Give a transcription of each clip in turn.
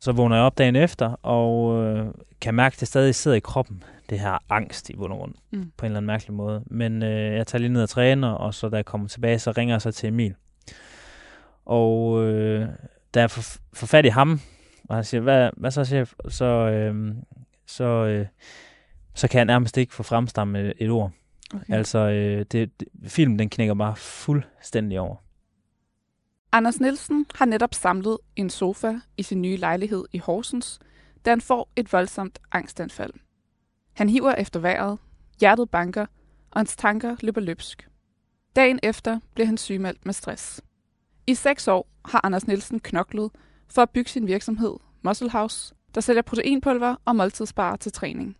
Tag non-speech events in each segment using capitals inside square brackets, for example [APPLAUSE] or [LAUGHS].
Så vågner jeg op dagen efter, og øh, kan mærke, at det stadig sidder i kroppen. Det her angst i bund og grund, Mm. på en eller anden mærkelig måde. Men øh, jeg tager lige ned og træner, og så da jeg kommer tilbage, så ringer jeg så til Emil. Og øh, da jeg får, får fat i ham, og han siger, hvad, hvad så chef? Så, øh, så, øh, så kan jeg nærmest ikke få fremstammet et ord. Okay. Altså, øh, det, det, filmen den knækker bare fuldstændig over. Anders Nielsen har netop samlet en sofa i sin nye lejlighed i Horsens, da han får et voldsomt angstanfald. Han hiver efter vejret, hjertet banker, og hans tanker løber løbsk. Dagen efter bliver han sygemeldt med stress. I seks år har Anders Nielsen knoklet for at bygge sin virksomhed Muscle House, der sælger proteinpulver og måltidsbarer til træning.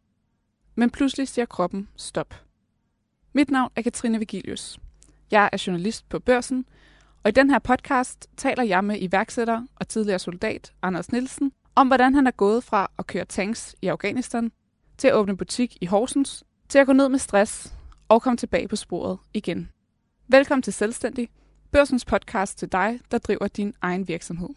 Men pludselig siger kroppen stop. Mit navn er Katrine Vigilius. Jeg er journalist på Børsen, og i den her podcast taler jeg med iværksætter og tidligere soldat Anders Nielsen om, hvordan han er gået fra at køre tanks i Afghanistan, til at åbne butik i Horsens, til at gå ned med stress og komme tilbage på sporet igen. Velkommen til Selvstændig, Børsens podcast til dig, der driver din egen virksomhed.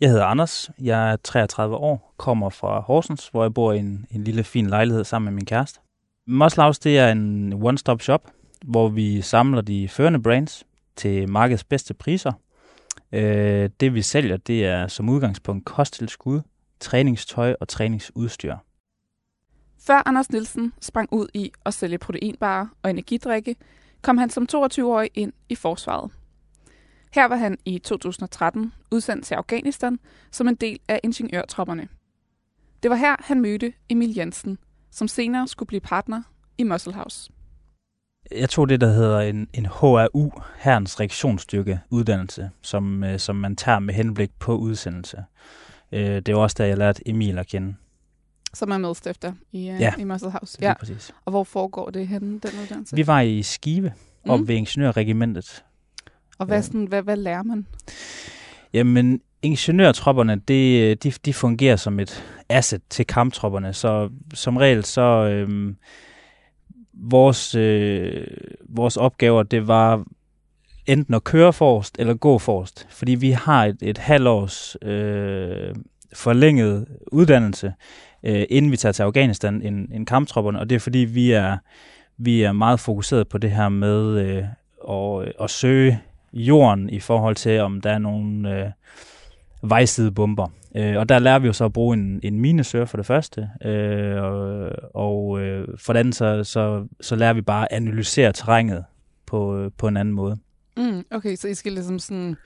Jeg hedder Anders, jeg er 33 år, kommer fra Horsens, hvor jeg bor i en, en lille fin lejlighed sammen med min kæreste. Moslavs det er en one-stop shop, hvor vi samler de førende brands til markedets bedste priser. Øh, det vi sælger, det er som udgangspunkt kosttilskud, træningstøj og træningsudstyr. Før Anders Nielsen sprang ud i at sælge proteinbarer og energidrikke, kom han som 22-årig ind i forsvaret. Her var han i 2013 udsendt til Afghanistan som en del af ingeniørtropperne. Det var her, han mødte Emil Jensen, som senere skulle blive partner i Muscle House. Jeg tog det, der hedder en, en HRU, Herrens Reaktionsstyrke uddannelse, som, øh, som man tager med henblik på udsendelse. Øh, det var også da, jeg lærte Emil at kende. Som er medstifter i, uh, Ja. i Muscle House. Ja. Præcis. Og hvor foregår det henne, den uddannelse? Vi var i Skive, op Mm. ved Ingeniørregimentet. Og hvad, Ja. sådan, hvad, hvad lærer man? Jamen, ingeniørtropperne, det, de, de fungerer som et asset til kamptropperne, så som regel så øhm, vores, øh, vores opgaver, det var enten at køre forrest eller gå forrest, fordi vi har et, et halvårs øh, forlænget uddannelse, øh, inden vi tager til Afghanistan, end, end kamptropperne, og det er fordi, vi er, vi er meget fokuseret på det her med øh, at, øh, at søge jorden i forhold til, om der er nogle øh, vejsidebomber. Øh, og der lærer vi jo så at bruge en, en minesør for det første, øh, og, og øh, for det andet så, så, så lærer vi bare at analysere terrænet på, øh, på en anden måde. Mm, okay, så I skal ligesom sådan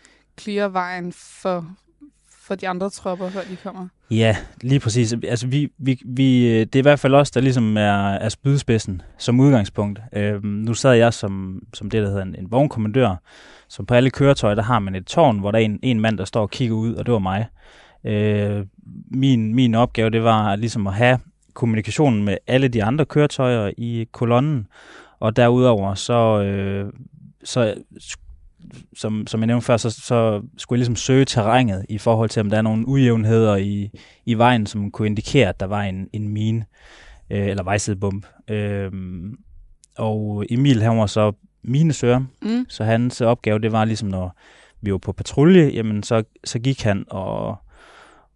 clear vejen for, for de andre tropper, før de kommer? Ja, lige præcis. Altså, vi, vi, vi, øh, det er i hvert fald os, der ligesom er, er spydspidsen som udgangspunkt. Øh, nu sad jeg som, som det, der hedder en, en vognkommandør, så på alle køretøjer, der har man et tårn, hvor der er en, en mand, der står og kigger ud, og det var mig. Øh, min, min opgave, det var ligesom at have kommunikationen med alle de andre køretøjer i kolonnen, og derudover så, øh, så som, som jeg nævnte før, så, så skulle jeg ligesom søge terrænet i forhold til, om der er nogle ujævnheder i, i vejen, som kunne indikere, at der var en, en mine øh, eller vejsidebomb. Øh, og Emil, han var så minesøger, Mm. så hans opgave, det var ligesom, når vi var på patrulje, jamen så, så gik han og,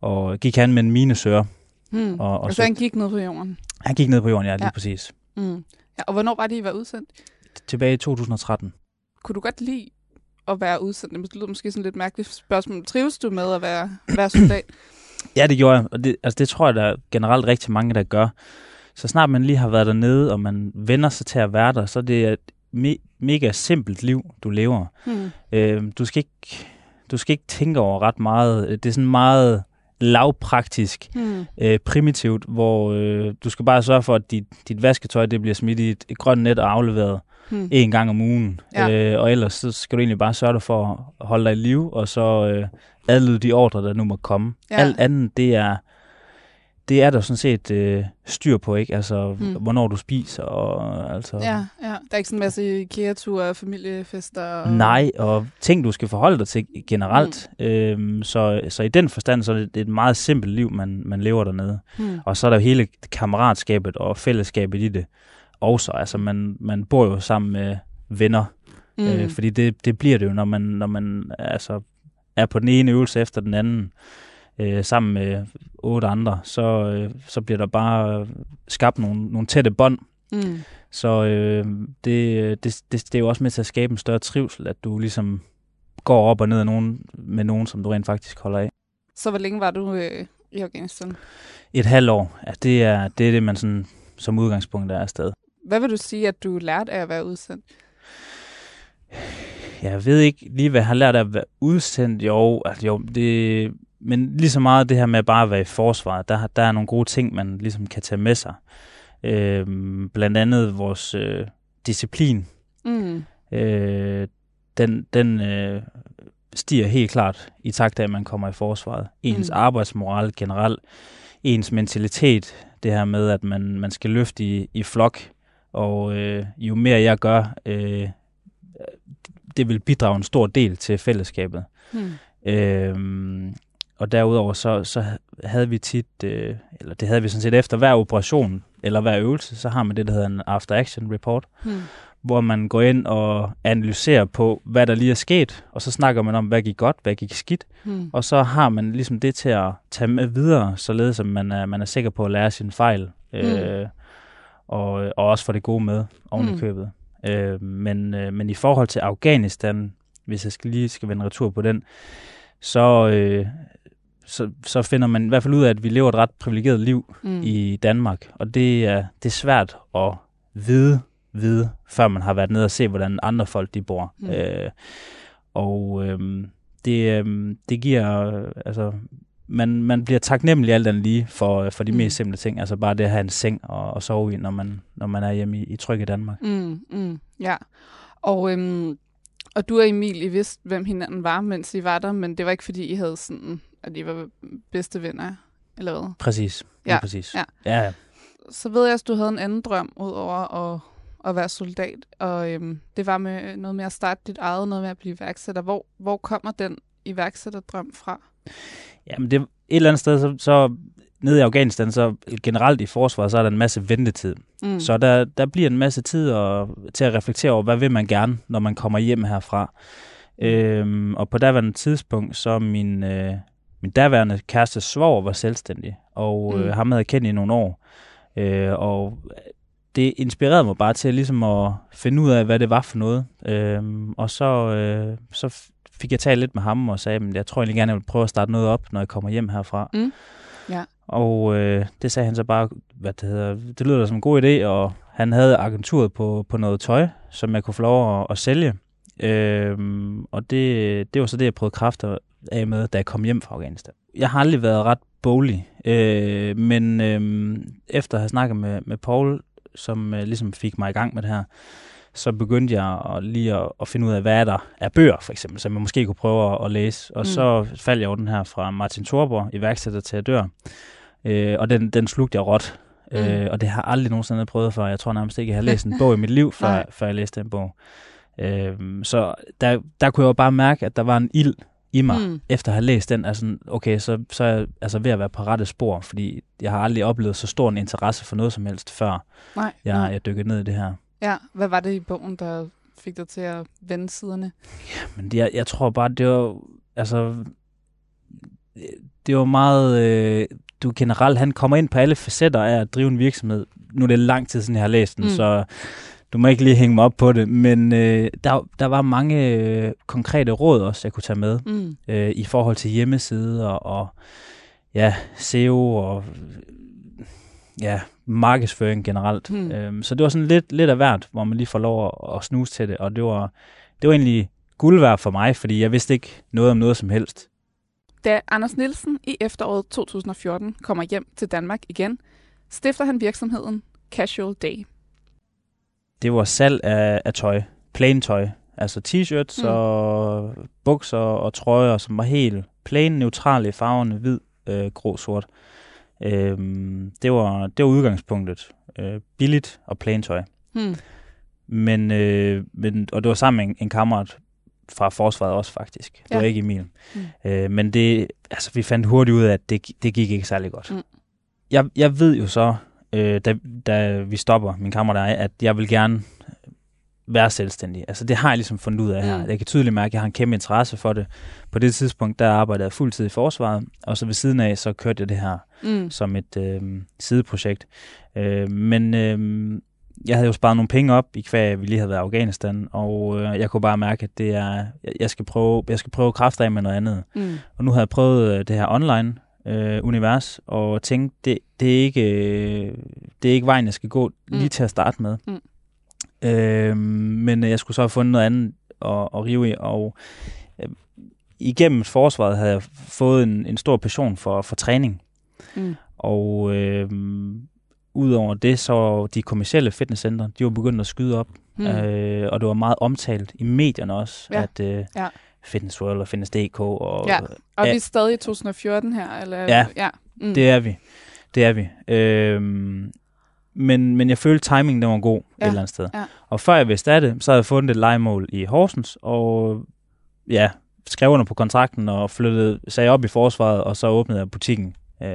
og gik han med en minesøger. Mm. Og- Og, og og så så- han gik ned på jorden. Han gik ned på jorden, ja, lige Ja. præcis. Mm. Ja, og hvornår var det, I var udsendt? Tilbage i 2013. Kunne du godt lide at være udsendt? Det lyder måske sådan lidt mærkeligt spørgsmål. Trives du med at være, være soldat? [CLEARS THROAT] Ja, det gjorde jeg, og det, altså det tror jeg, der er generelt rigtig mange, der gør. Så snart man lige har været dernede, og man vender sig til at være der, så er det et me- mega simpelt liv, du lever. Mm. Øh, du, skal ikke, du skal ikke tænke over ret meget. Det er sådan meget lavpraktisk, Mm. øh, primitivt, hvor øh, du skal bare sørge for, at dit, dit vasketøj det bliver smidt i et, et grønt net og afleveret Mm. en gang om ugen. Ja. Øh, og ellers så skal du egentlig bare sørge for at holde dig i live, og så øh, adlyde de ordre, der nu må komme. Ja. Alt andet, det er, det er der sådan set øh, styr på, ikke? Altså, Mm. hvornår du spiser, og altså... Ja, ja. Der er ikke sådan en masse IKEA-ture og familiefester? Og... Nej, og ting, du skal forholde dig til generelt. Mm. Øhm, så, så i den forstand, så er det, et meget simpelt liv, man, man lever dernede. Mm. Og så er der jo hele kammeratskabet og fællesskabet i det også. Altså, man, man bor jo sammen med venner, mm. øh, fordi det, det bliver det jo, når man, når man altså, er på den ene øvelse efter den anden. Øh, sammen med otte andre, så, øh, så bliver der bare skabt nogle, nogle tætte bånd. Mm. Så øh, det, det, det, det er jo også med til at skabe en større trivsel, at du ligesom går op og ned af nogen, med nogen, som du rent faktisk holder af. Så hvor længe var du øh, i Afghanistan? Et halvt år, ja, det er det, er det man sådan, som udgangspunkt er afsted. Hvad vil du sige, at du lærte af at være udsendt? Jeg ved ikke lige, hvad jeg har lært af at være udsendt. Jo, altså, jo det, men lige så meget det her med bare at være i forsvaret, der, der er nogle gode ting, man ligesom kan tage med sig. Øh, blandt andet vores øh, disciplin. Mm. Øh, den den øh, stiger helt klart i takt af, at man kommer i forsvaret. Ens mm. arbejdsmoral generelt, ens mentalitet, det her med, at man, man skal løfte i, i flok, og øh, jo mere jeg gør, øh, det vil bidrage en stor del til fællesskabet. Mm. Øhm, og derudover så, så havde vi tit, øh, eller det havde vi sådan set efter hver operation, eller hver øvelse, så har man det, der hedder en after action report, Mm. hvor man går ind og analyserer på, hvad der lige er sket, og så snakker man om, hvad gik godt, hvad gik skidt, Mm. og så har man ligesom det til at tage med videre, således at man er, man er sikker på at lære sin fejl, øh, og, og også få det gode med oven Mm. i købet. Øh, men, øh, men i forhold til Afghanistan, hvis jeg skal lige skal vende retur på den, så, øh, så, så finder man i hvert fald ud af, at vi lever et ret privilegeret liv Mm. i Danmark, og det er, det er svært at vide, vide, før man har været nede og se, hvordan andre folk de bor. Mm. Øh, og øhm, det, øhm, det giver, øh, altså, man, man bliver taknemmelig alt andet lige for, for de Mm. mest simple ting, altså bare det at have en seng og, og sove i, når man, når man er hjemme i, i trygge Danmark. Mm, mm, ja. Og, øhm, og du og Emil, I vidste, hvem hinanden var, mens I var der, men det var ikke, fordi I havde sådan, at I var bedste venner, eller hvad? Præcis. Ja, præcis. ja. ja. ja. Så ved jeg, at du havde en anden drøm, udover at, at være soldat, og øhm, det var med noget med at starte dit eget, noget med at blive iværksætter. Hvor, hvor kommer den iværksætterdrøm fra? Jamen det, et eller andet sted, så, så nede i Afghanistan, så generelt i forsvaret, så er der en masse ventetid. Mm. Så der, der bliver en masse tid at, til at reflektere over, hvad vil man gerne, når man kommer hjem herfra. Øhm, og på daværende tidspunkt, så min, øh, min daværende kæreste svoger var selvstændig, og øh, Mm. ham havde jeg kendt i nogle år. Øh, og det inspirerede mig bare til ligesom at finde ud af, hvad det var for noget. Øhm, og så, øh, så fik jeg talt lidt med ham og sagde, at jeg tror egentlig gerne, jeg vil prøve at starte noget op, når jeg kommer hjem herfra. Mm. Ja. Og øh, det sagde han så bare, hvad det hedder, det lyder da som en god idé, og han havde agenturet på, på noget tøj, som jeg kunne få lov at, at sælge. Øhm, og det, det var så det, jeg prøvede kræfter af med, da jeg kom hjem fra Afghanistan. Jeg har aldrig været ret boglig, øh, men øh, efter at have snakket med, med Paul, som øh, ligesom fik mig i gang med det her, så begyndte jeg at, lige at, at finde ud af, hvad er der er bøger, for eksempel, som jeg måske kunne prøve at, at læse. Og Mm. så faldt jeg over den her fra Martin Thorborg, iværksætter til at dør. Øh, og den, den slugte jeg råt. Mm. Øh, og det har jeg aldrig nogensinde prøvet før. Jeg tror nærmest ikke, jeg har læst en bog i mit liv, [LAUGHS] før, før jeg læste den bog. Øh, så der, der kunne jeg jo bare mærke, at der var en ild i mig, Mm. efter at have læst den. Altså, okay, så, så er jeg altså ved at være på rette spor, fordi jeg har aldrig oplevet så stor en interesse for noget som helst, før Nej. jeg, nej. jeg dykkede ned i det her. Ja, hvad var det i bogen, der fik dig til at vende siderne? Men det, jeg, jeg tror bare, det var, altså, det var meget, øh, du generelt, han kommer ind på alle facetter af at drive en virksomhed. Nu er det lang tid siden, jeg har læst den, mm. så du må ikke lige hænge mig op på det, men øh, der, der var mange øh, konkrete råd også, jeg kunne tage med, Mm. øh, i forhold til hjemmeside og, og ja, SEO og ja, markedsføring generelt. Hmm. Øhm, så det var sådan lidt, lidt af hvert, hvor man lige får lov at, at snuse til det, og det var, det var egentlig guld værd for mig, fordi jeg vidste ikke noget om noget som helst. Da Anders Nielsen i efteråret 2014 kommer hjem til Danmark igen, stifter han virksomheden Casual Day. Det var salg af, af tøj, plain tøj, altså t-shirts Mm. mm. og bukser og trøjer, som var helt plain, neutrale i farverne, hvid, øh, grå, sort. Øhm, det, var, det var udgangspunktet. Øh, billigt og plain tøj. Hmm. Men, øh, men, og det var sammen med en, en kammerat fra forsvaret også faktisk. Det Ja. var ikke Emil. Mm. Øh, men det, altså, vi fandt hurtigt ud af, at det, det gik ikke særlig godt. Mm. Jeg, jeg ved jo så, øh, da, da vi stopper, min kammerat og jeg, at jeg vil gerne være selvstændig. Altså det har jeg ligesom fundet ud af her. Mm. Jeg kan tydeligt mærke, at jeg har en kæmpe interesse for det. På det tidspunkt, der arbejdede jeg fuldtid i forsvaret, og så ved siden af, så kørte jeg det her Mm. som et øh, sideprojekt. Øh, men øh, jeg havde jo sparet nogle penge op i kvæg, vi lige havde været i Afghanistan, og øh, jeg kunne bare mærke, at det er, jeg, skal prøve, jeg skal prøve kræfter af med noget andet. Mm. Og nu har jeg prøvet øh, det her online øh, univers, og tænkt, det, det, er ikke, øh, det er ikke vejen, jeg skal gå lige Mm. til at starte med. Mm. Øh, men jeg skulle så have fundet noget andet at, at rive i, og øh, igennem forsvaret havde jeg fået en, en stor passion for, for træning. Mm. Og øh, udover det, så de kommercielle fitnesscentre, de var begyndt at skyde op. Mm. Øh, og det var meget omtalt i medierne også, Ja. at øh, Ja. Fitness World og Fitness.dk og Ja. Og Ja. vi er stadig i 2014 her? Eller? Ja. ja. Mm. Det er vi. Det er vi. Øhm, men, men jeg følte, timingen den var god ja. Ja, et eller andet sted. ja. Og før jeg vidste af det, så havde jeg fundet et legemål i Horsens, og ja, skrev under på kontrakten og flyttede, sagde op i forsvaret, og så åbnede jeg butikken øh,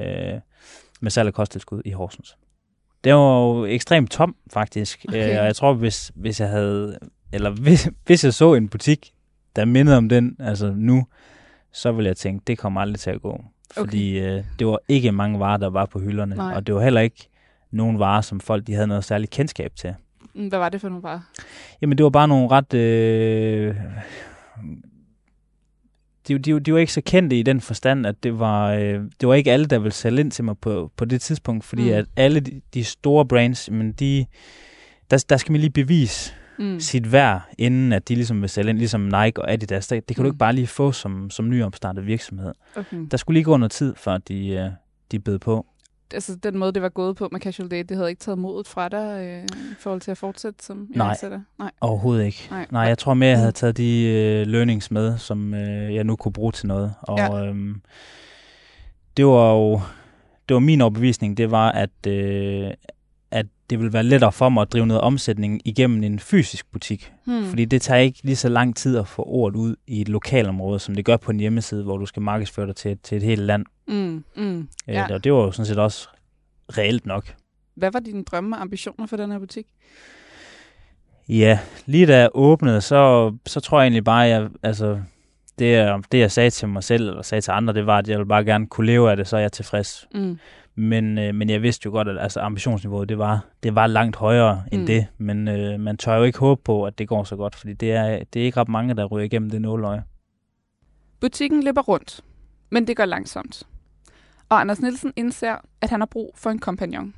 med salg og kosttilskud i Horsens. Det var jo ekstremt tom, faktisk. Okay. Øh, og jeg tror, hvis, hvis jeg havde, eller hvis, hvis jeg så en butik, der mindede om den, altså nu, så ville jeg tænke, det kommer aldrig til at gå. Fordi øh, det var ikke mange varer, der var på hylderne, Nej. og det var heller ikke nogen varer, som folk de havde noget særligt kendskab til. Mm, Hvad var det for nogle varer? Jamen, det var bare nogle ret... Øh, de, de, de var ikke så kendte i den forstand, at det var, øh, det var ikke alle, der ville sælge ind til mig på, på det tidspunkt, fordi mm. at alle de, de store brands, men de, der, der skal man lige bevise Mm. sit værd, inden at de ligesom vil sælge ind, ligesom Nike og Adidas. Det, det kan mm. du ikke bare lige få som, som nyopstartet virksomhed. Okay. Der skulle lige gå noget tid, før de, øh, de bed på. Altså den måde, det var gået på med Casual Date, det havde ikke taget modet fra dig øh, i forhold til at fortsætte som Nej. Nej. Overhovedet ikke. Nej. Nej, jeg tror mere, jeg Mm. havde taget de øh, learnings med, som øh, jeg nu kunne bruge til noget. Og Ja. øhm, det var jo det var min overbevisning, det var, at, øh, at det ville være lettere for mig at drive noget omsætning igennem en fysisk butik. Hmm. Mm. Fordi det tager ikke lige så lang tid at få ordet ud i et lokalområde, som det gør på en hjemmeside, hvor du skal markedsføre dig til, til et helt land. Mm. Mm. Ja. Ja. Øh, og det var jo sådan set også reelt nok. Hvad var dine drømme og ambitioner for den her butik? Ja, lige da jeg åbnede, så, så tror jeg egentlig bare, at jeg, altså, det, jeg- det jeg sagde til mig selv, eller sagde til andre, det var, at jeg ville bare gerne kunne leve af det, så er jeg tilfreds. Mm. Men, øh, men jeg vidste jo godt, at altså, ambitionsniveauet, det var, det var langt højere end Mm. det. Men øh, man tør jo ikke håbe på, at det går så godt, fordi det er, det er ikke ret mange, der ryger igennem det nåløje. Butikken løber rundt, men det går langsomt. Og Anders Nielsen indser, at han har brug for en kompagnon.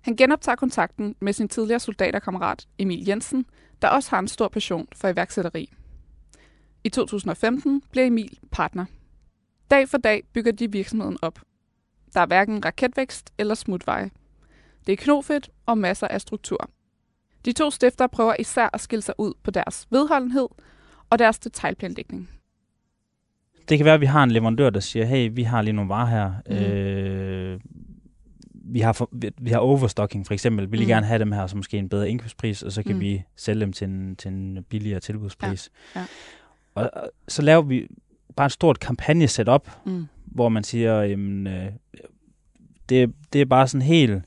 Han genoptager kontakten med sin tidligere soldaterkammerat Emil Jensen, der også har en stor passion for iværksætteri. I 2015 bliver Emil partner. Dag for dag bygger de virksomheden op. Der er hverken raketvækst eller smutveje. Det er knofedt og masser af struktur. De to stifter prøver især at skille sig ud på deres vedholdenhed og deres detaljplanlægning. Det kan være, at vi har en leverandør, der siger, hey, vi har lige nogle varer her. Mm. Øh, vi, har for, vi, vi har overstocking for eksempel. Vi vil mm. gerne have dem her, så måske en bedre indkøbspris, og så kan mm. vi sælge dem til en, til en billigere tilbudspris. Ja, ja. Og, og så laver vi bare et stort kampagne-setup, Mm. Hvor man siger, jamen, øh, det, det er bare sådan helt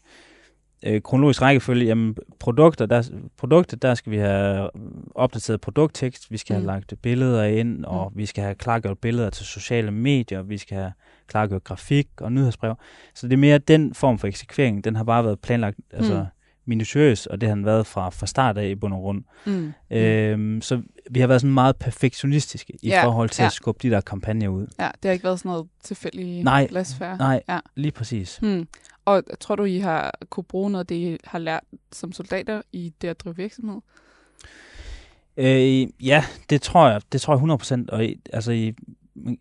øh, kronologisk rækkefølge. Jamen, produkter, der, produkter, der skal vi have opdateret produkttekst, vi skal Mm. have lagt billeder ind, og vi skal have klargjort billeder til sociale medier, vi skal have klargjort grafik og nyhedsbrev. Så det er mere den form for eksekvering, den har bare været planlagt altså, Mm. Mm. minutiøs, og det har den været fra, fra start af i bund og grund. Mm. Mm. Øhm, så vi har været sådan meget perfektionistiske i Ja, forhold til ja. at skubbe de der kampagner ud. Ja, det har ikke været sådan noget tilfældigt Nej, glasfærd. Nej, Ja. lige præcis. Hmm. Og tror du, I har kunne bruge noget af det, I har lært som soldater i det at drive virksomhed? Øh, ja, det tror jeg. Det tror jeg 100 procent. Og i, altså i,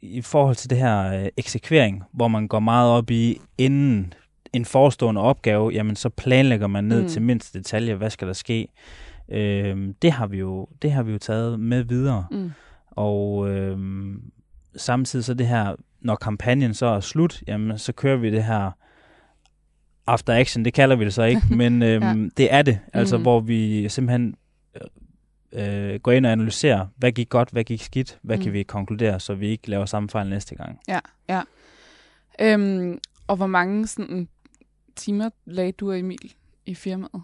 i forhold til det her øh, eksekvering, hvor man går meget op i inden en forestående opgave, jamen så planlægger man ned Mm. mm. til mindste detalje, hvad skal der ske. Øh, det har vi jo det har vi jo taget med videre. Mm. Og øh, samtidig så det her, når kampagnen så er slut, jamen så kører vi det her after action, det kalder vi det så ikke, [LAUGHS] men øh, Ja. det er det, altså Mhm. hvor vi simpelthen øh, går ind og analyserer, hvad gik godt, hvad gik skidt, hvad Mm. mm. kan vi konkludere, så vi ikke laver samme fejl næste gang. Ja, ja. Øhm, og hvor mange sådan, timer lagde du og Emil i firmaet?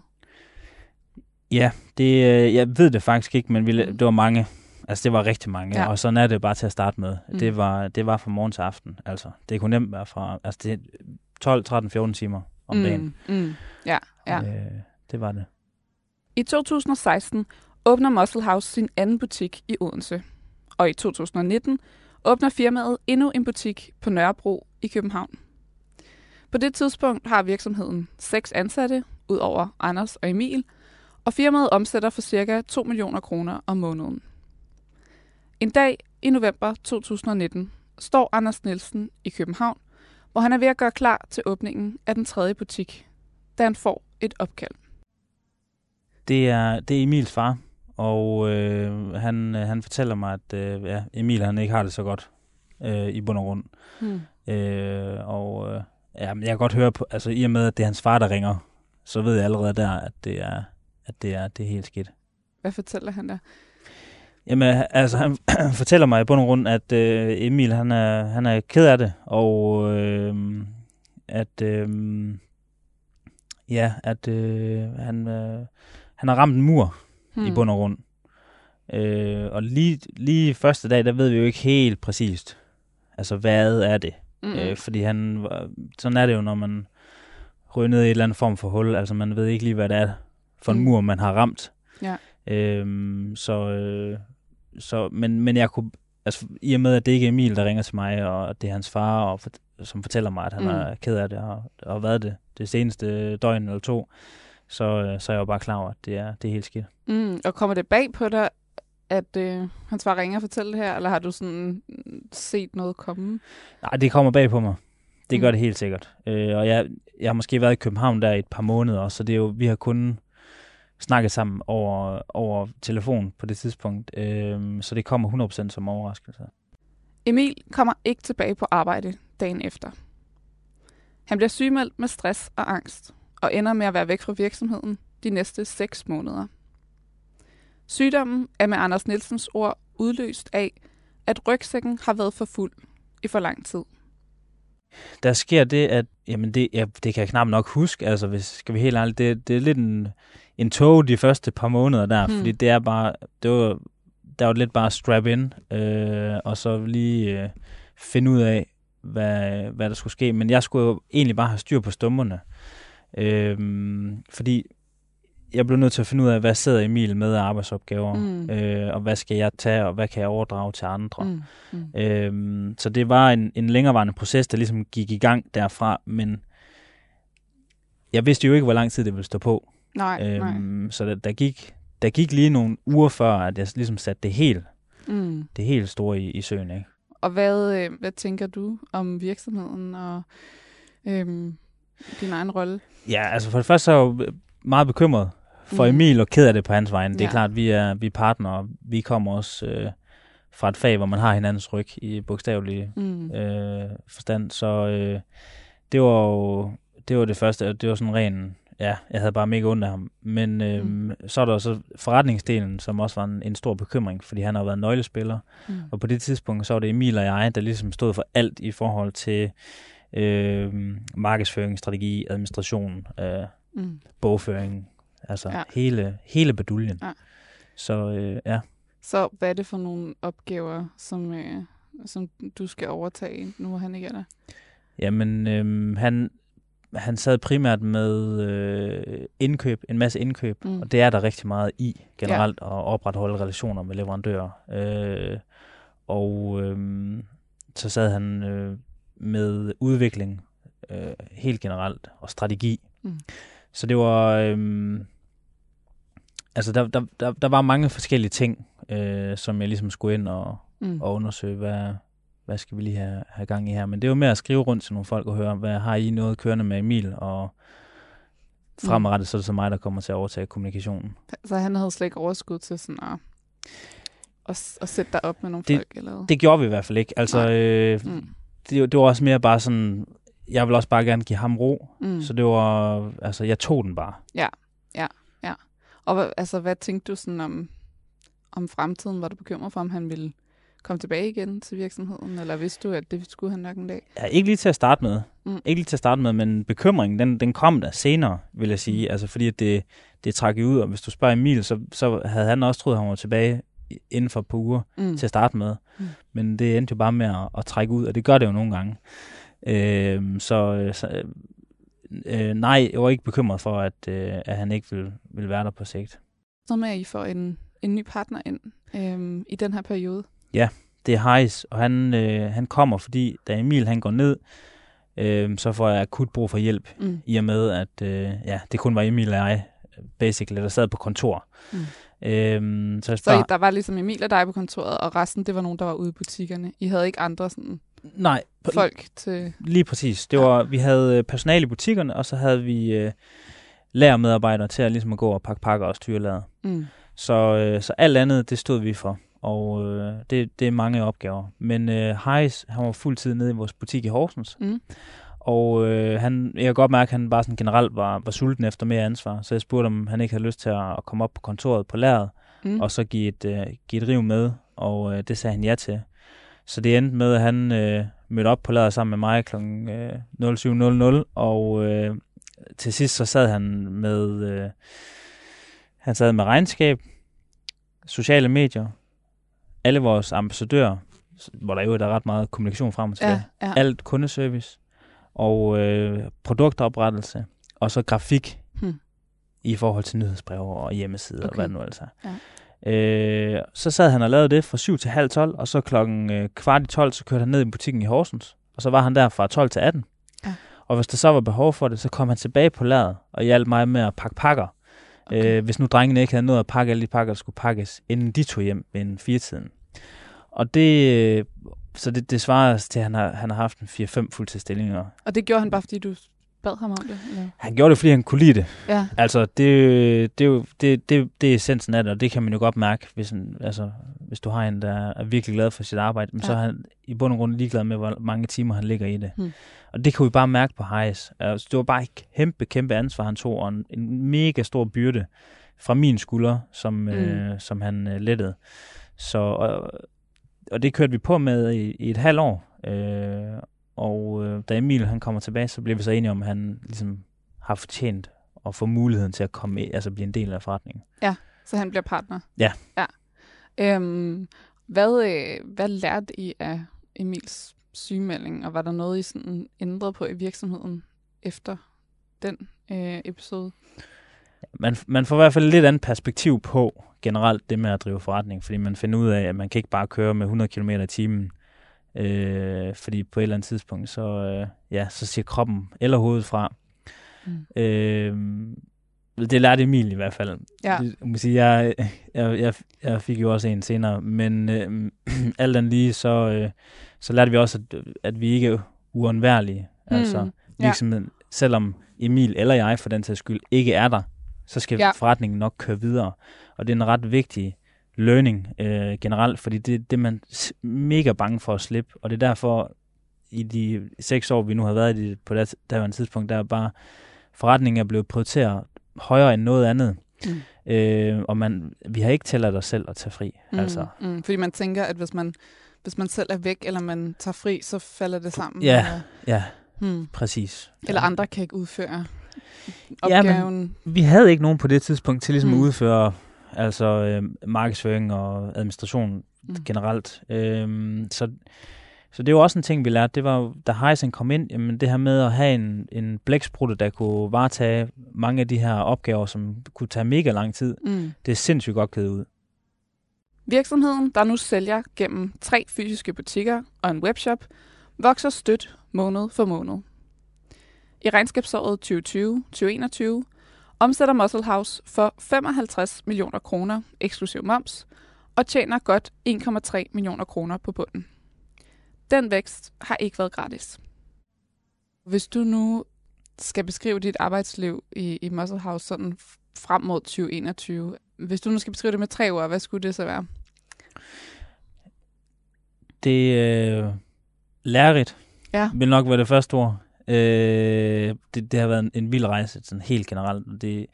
Ja, det, øh, jeg ved det faktisk ikke, men vi, Mm. det var mange. Altså, det var rigtig mange, Ja. og sådan er det bare til at starte med. Mm. Det, var, det var fra morgen til aften, altså. Det kunne nemt være fra, altså det er 12, 13, 14 timer om mm. dagen. Mm. Ja, ja. Øh, det var det. I 2016 åbner Muscle House sin anden butik i Odense. Og i 2019 åbner firmaet endnu en butik på Nørrebro i København. På det tidspunkt har virksomheden seks ansatte, ud over Anders og Emil, og firmaet omsætter for ca. 2 millioner kroner om måneden. En dag i november 2019 står Anders Nielsen i København, hvor han er ved at gøre klar til åbningen af den tredje butik, da han får et opkald. Det er, det er Emils far, og øh, han, øh, han fortæller mig, at øh, ja, Emil han ikke har det så godt øh, i bund og grund. Hmm. Øh, og øh, ja, men jeg kan godt høre på, altså i og med, at det er hans far, der ringer, så ved jeg allerede der, at det er, at det er, det er helt skidt. Hvad fortæller han der? Jamen, altså, han [CLEARS THROAT] fortæller mig i bund og grund, at øh, Emil, han er, han er ked af det, og øh, at, øh, ja, at øh, han, øh, han har ramt en mur hmm. i bund og grund. Øh, og lige, lige første dag, der ved vi jo ikke helt præcist, altså hvad er det? Mm. Øh, fordi han, var- sådan er det jo, når man ryger ned i et eller andet form for hul, altså man ved ikke lige, hvad det er for en Mm. mur, man har ramt. Ja. Øhm, så, øh, så, men, men jeg kunne, altså i og med, at det ikke er Emil, der ringer til mig, og det er hans far, og for, som fortæller mig, at han Mm. er ked af det, og, og været det det seneste døgn eller to, så, øh, så er jeg jo bare klar over, at det er, det er helt skidt. Mm. Og kommer det bag på dig, at øh, hans far ringer og fortæller det her, eller har du sådan set noget komme? Nej, det kommer bag på mig. Det gør Mm. det helt sikkert. Øh, og jeg, jeg har måske været i København der i et par måneder, også, så det er jo, vi har kun snakket sammen over, over telefon på det tidspunkt. Øh, så det kommer 100% som overraskelse. Emil kommer ikke tilbage på arbejde dagen efter. Han bliver sygemeldt med stress og angst, og ender med at være væk fra virksomheden de næste seks måneder. Sygdommen er med Anders Nielsens ord udløst af, at rygsækken har været for fuld i for lang tid. Der sker det, at jamen det, ja, det kan jeg knap nok huske, altså hvis skal vi helt ærligt, det, det er lidt en, en tog de første par måneder der, Hmm. fordi det er bare, det var, der var lidt bare strap in, øh, og så lige øh, finde ud af, hvad, hvad der skulle ske. Men jeg skulle jo egentlig bare have styr på stummerne, øh, fordi jeg blev nødt til at finde ud af, hvad sidder Emil med af arbejdsopgaver, Mm. øh, og hvad skal jeg tage, og hvad kan jeg overdrage til andre. Mm. Mm. Øhm, så det var en, en længerevarende proces, der ligesom gik i gang derfra, men jeg vidste jo ikke, hvor lang tid det ville stå på. Nej, nej. Øhm, så der, der, gik, der gik lige nogle uger før, at jeg ligesom satte det helt, Mm. det helt store i, i søen. Ikke? Og hvad, øh, hvad tænker du om virksomheden og øhm, din egen rolle? Ja, altså for det første så er jeg jo meget bekymret for Mhm. Emil og ked af det på hans vegne. Det er klart, vi er, vi er partnere. Vi kommer også øh, fra et fag, hvor man har hinandens ryg i bogstavelig Mm. øh, forstand. Så øh, det var jo det var det første, og det var sådan ren, ja, jeg havde bare mega ondt af ham. Men øh, Mm. mm. så er der så forretningsdelen, som også var en, en stor bekymring, fordi han har været nøglespiller. Mm. Og på det tidspunkt, så var det Emil og jeg, der ligesom stod for alt i forhold til øh, markedsføring, strategi, administration, øh, Mm. bogføring, altså Ja. hele, hele beduljen. Ja. Så øh, ja, Så hvad er det for nogle opgaver, som, øh, som du skal overtage, nu hvor han ikke er der? Jamen, øhm, han, han sad primært med øh, indkøb, en masse indkøb, Mm. og det er der rigtig meget i generelt, ja. at opretholde relationer med leverandører. Øh, og øhm, så sad han øh, med udvikling øh, helt generelt, og strategi. Mm. Så det var... Øhm, altså, der, der, der, der var mange forskellige ting, øh, som jeg ligesom skulle ind og, Mm. og undersøge, hvad, hvad skal vi lige have, have gang i her. Men det jo med at skrive rundt til nogle folk og høre, hvad har I noget kørende med Emil, og fremadrettet så er det så mig, der kommer til at overtage kommunikationen. Så han havde slet ikke overskud til sådan at, at, at sætte dig op med nogle Det- folk? Eller? Det gjorde vi i hvert fald ikke. Altså, Nej. øh, Mm. det, det var også mere bare sådan, jeg vil også bare gerne give ham ro, Mm. mm. så det var, altså, jeg tog den bare. Og hvad, altså, hvad tænkte du sådan om, om fremtiden? Var du bekymret for, om han ville komme tilbage igen til virksomheden, eller vidste du, at det skulle han nok en dag? Ja, ikke lige til at starte med. Mm. Ikke lige til at starte med, men bekymringen, den, den kom der senere, vil jeg sige. Altså fordi at det, det trak ud, og hvis du spørger Emil, så, så havde han også troet, at han var tilbage inden for et par uger Mm. til at starte med. Mm. Men det endte jo bare med at, at trække ud, og det gør det jo nogle gange. Øh, så øh, så øh, øh, nej, jeg var ikke bekymret for, at, øh, at han ikke ville, ville være der på sigt. Så med, at I får en, en ny partner ind øhm, i den her periode. det er Heis, og han, øh, han kommer, fordi da Emil han går ned, øh, så får jeg akut brug for hjælp, Mm. i og med, at øh, ja, det kun var Emil og jeg, basically, der sad på kontor. Mm. Øh, så jeg Så spørger, I, der var ligesom Emil og dig på kontoret, og resten, det var nogen, der var ude i butikkerne. I havde ikke andre sådan, nej, folk til... lige præcis. Det Ja. var, vi havde øh, personale i butikkerne, og så havde vi øh, lærermedarbejdere til at ligesom at gå og pakke pakker og styre lader. Mm. Så, øh, så alt andet, det stod vi for. Og øh, det, det er mange opgaver. Men øh, Heis, han var fuldtid nede i vores butik i Horsens. Mm. Og øh, han, jeg kan godt mærke, at han bare sådan generelt var, var sulten efter mere ansvar. Så jeg spurgte, om han ikke havde lyst til at, at komme op på kontoret på lærret, Mm. og så give et, øh, give et riv med. Og øh, det sagde han ja til. Så det endte med, at han øh, mødte op på lærret sammen med mig kl. Øh, 07.00. Og øh, til sidst så sad han med, øh, han sad med regnskab, sociale medier, alle vores ambassadører, hvor der jo er ret meget kommunikation frem og tilbage ja, ja. alt kundeservice og øh, produktoprettelse, og så grafik Hmm. i forhold til nyhedsbreve og hjemmesider okay. og hvad det nu altså er. Ja. Øh, så sad han og lavede det fra 7 til halv 12, og så klokken øh, kvart i 12, så kørte han ned i butikken i Horsens, og så var han der fra 12 til 18. Ja. Og hvis der så var behov for det, så kom han tilbage på lageret og hjalp mig med at pakke pakker. Okay. Øh, hvis nu drengene ikke havde nået at pakke alle de pakker, der skulle pakkes, inden de tog hjem ved en firetiden. Og det, øh, så det, det svarer til, at han har, han har haft en 4-5 fuldtidsstillinger. Og det gjorde han bare, fordi du bad ham om det? Eller? Han gjorde det, fordi han kunne lide det. Ja. Altså, det, det, er jo- det, det, det er essensen af det, og det kan man jo godt mærke, hvis, en, altså, hvis du har en, der er virkelig glad for sit arbejde, men så Ja. er han i bund og grund ligeglad med, hvor mange timer han ligger i det. Hmm. Og det kan vi bare mærke på Hayes. Altså, det var bare et kæmpe, kæmpe ansvar, han tog, og en, en mega stor byrde fra min skulder, som, mm. øh, som han øh, lettede. Så, og, og det kørte vi på med i, i et halvt år. Øh, og øh, da Emil han kommer tilbage, så bliver vi så enige om, at han ligesom har fortjent at få muligheden til at komme med, altså blive en del af forretningen. Så han bliver partner? Ja. ja. Øhm, hvad, øh, hvad lærte I af Emils sygemelding, og var der noget, I sådan ændrede på i virksomheden efter den øh, episode? Man, man får i hvert fald lidt andet perspektiv på generelt det med at drive forretning, fordi man finder ud af, at man kan ikke bare køre med 100 km i timen, øh, fordi på et eller andet tidspunkt, så, øh, ja, så siger kroppen eller hovedet fra. Mm. Øh, det lærte Emil i hvert fald. Ja. Må sige, jeg, jeg, jeg, jeg fik jo også en senere, men øh, [CLEARS THROAT] alt andet lige, så, øh, så lærte vi også, at, at vi ikke er uundværlige. Mm, Altså, ja. virksomheden, selvom Emil eller jeg for den sags skyld ikke er der, så skal Ja. ja. forretningen nok køre videre. Og det er en ret vigtig learning øh, generelt, fordi det det er man s- mega bange for at slippe, og det er derfor, i de seks år, vi nu har været i det, på det daværende tidspunkt, der er bare, forretningen er blevet prioriteret højere end noget andet. Mm. Øh, og man, vi har ikke tilladt os selv at tage fri. Mm, Altså, mm, fordi man tænker, at hvis man, hvis man selv er væk, eller man tager fri, så falder det sammen. Ja. Eller, ja, hmm. præcis. eller andre kan ikke udføre Ja, men- opgaven. Vi havde ikke nogen på det tidspunkt til ligesom Mm. at udføre altså, øh, markedsføring og administration Mm. generelt. Øhm, så, så det var også en ting, vi lærte. Det var, jo, da Heisen kom ind, jamen det her med at have en, en blæksprutte, der kunne varetage mange af de her opgaver, som kunne tage mega lang tid, Mm. det er sindssygt godt givet ud. Virksomheden, der nu sælger gennem tre fysiske butikker og en webshop, vokser stødt måned for måned. I regnskabsåret 2020-2021 omsætter Muscle House for 55 millioner kroner eksklusiv moms og tjener godt 1,3 millioner kroner på bunden. Den vækst har ikke været gratis. Hvis du nu skal beskrive dit arbejdsliv i, i Muscle House sådan frem mod 2021, hvis du nu skal beskrive det med tre ord, hvad skulle det så være? Det er øh, lærerigt, Ja. vil nok være det første ord. Øh, det, det har været en, en vild rejse, sådan helt generelt. Det,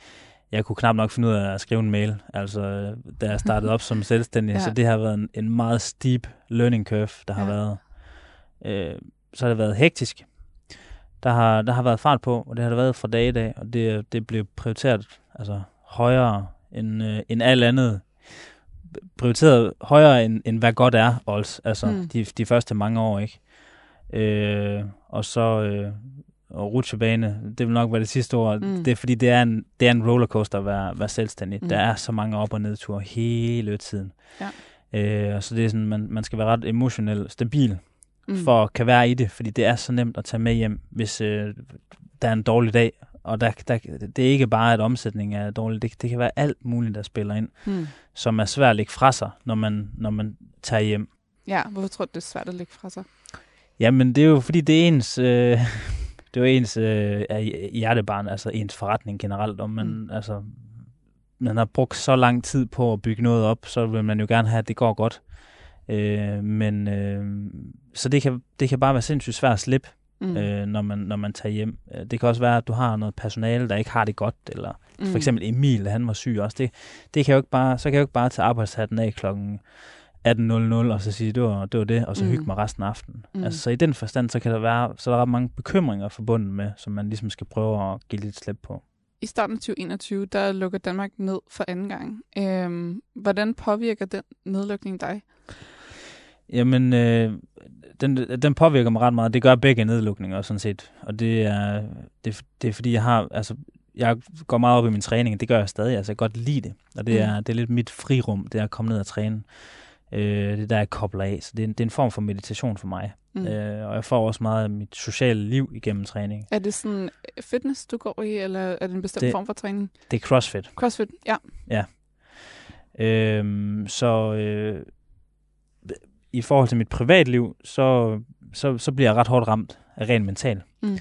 jeg kunne knap nok finde ud af at skrive en mail, altså da jeg startede op som selvstændig, [LAUGHS] ja. så det har været en, en meget steep learning curve, der har ja. været. Øh, så har det været hektisk. Der har, der har været fart på, og det har det været fra dag i dag, og det, det blev prioriteret altså, højere end, øh, end alt andet. Prioriteret højere end, end hvad godt er, også, altså mm. de, de første mange år, ikke? Øh, og så øh, og rutsjebane, det vil nok være det sidste ord. Mm. Det er fordi, det er en, det er en rollercoaster at være, være selvstændig. Mm. Der er så mange op- og nedture hele tiden. Ja. Øh, og så det er sådan, man, man skal være ret emotionelt stabil, mm. for at kan være i det, fordi det er så nemt at tage med hjem, hvis øh, der er en dårlig dag. Og der, der, det er ikke bare, at omsætningen er dårlig. Det, det kan være alt muligt, der spiller ind, mm. som er svært at lægge fra sig, når man, når man tager hjem. Ja, hvorfor tror du, det er svært at lægge fra sig? Jamen, det er jo fordi, det er ens... Øh, [LAUGHS] det er jo ens øh, hjertebarn, altså ens forretning generelt, om man, mm. altså, man har brugt så lang tid på at bygge noget op, så vil man jo gerne have, at det går godt. Øh, men øh, så det kan, det kan bare være sindssygt svært at slippe, mm. øh, når, man, når man tager hjem. Øh, det kan også være, at du har noget personale, der ikke har det godt, eller mm. for eksempel Emil, han var syg også. Det, det kan jo ikke bare, så kan jeg jo ikke bare tage arbejdshatten af klokken 18.00, og så sige, det var det, var det og så mm. hygge mig resten af aftenen. Mm. Altså, så i den forstand, så kan der være, så der er ret mange bekymringer forbundet med, som man ligesom skal prøve at give lidt slip på. I starten af 2021, der lukker Danmark ned for anden gang. Øhm, hvordan påvirker den nedlukning dig? Jamen, øh, den, den påvirker mig ret meget. Det gør begge nedlukninger, sådan set. Og det er, det, det er fordi, jeg har, altså, jeg går meget op i min træning, det gør jeg stadig, altså jeg kan godt lide det. Og det, mm. er, det er lidt mit frirum, det er at komme ned og træne. Øh, det der, jeg kobler af. Så det er, en, det er en form for meditation for mig. Mm. Øh, og jeg får også meget af mit sociale liv igennem træning. Er det sådan fitness, du går i, eller er det en bestemt det, form for træning? Det er CrossFit. CrossFit, ja. Ja. Øh, så øh, i forhold til mit privatliv, så, så, så bliver jeg ret hårdt ramt af rent mental. Mm.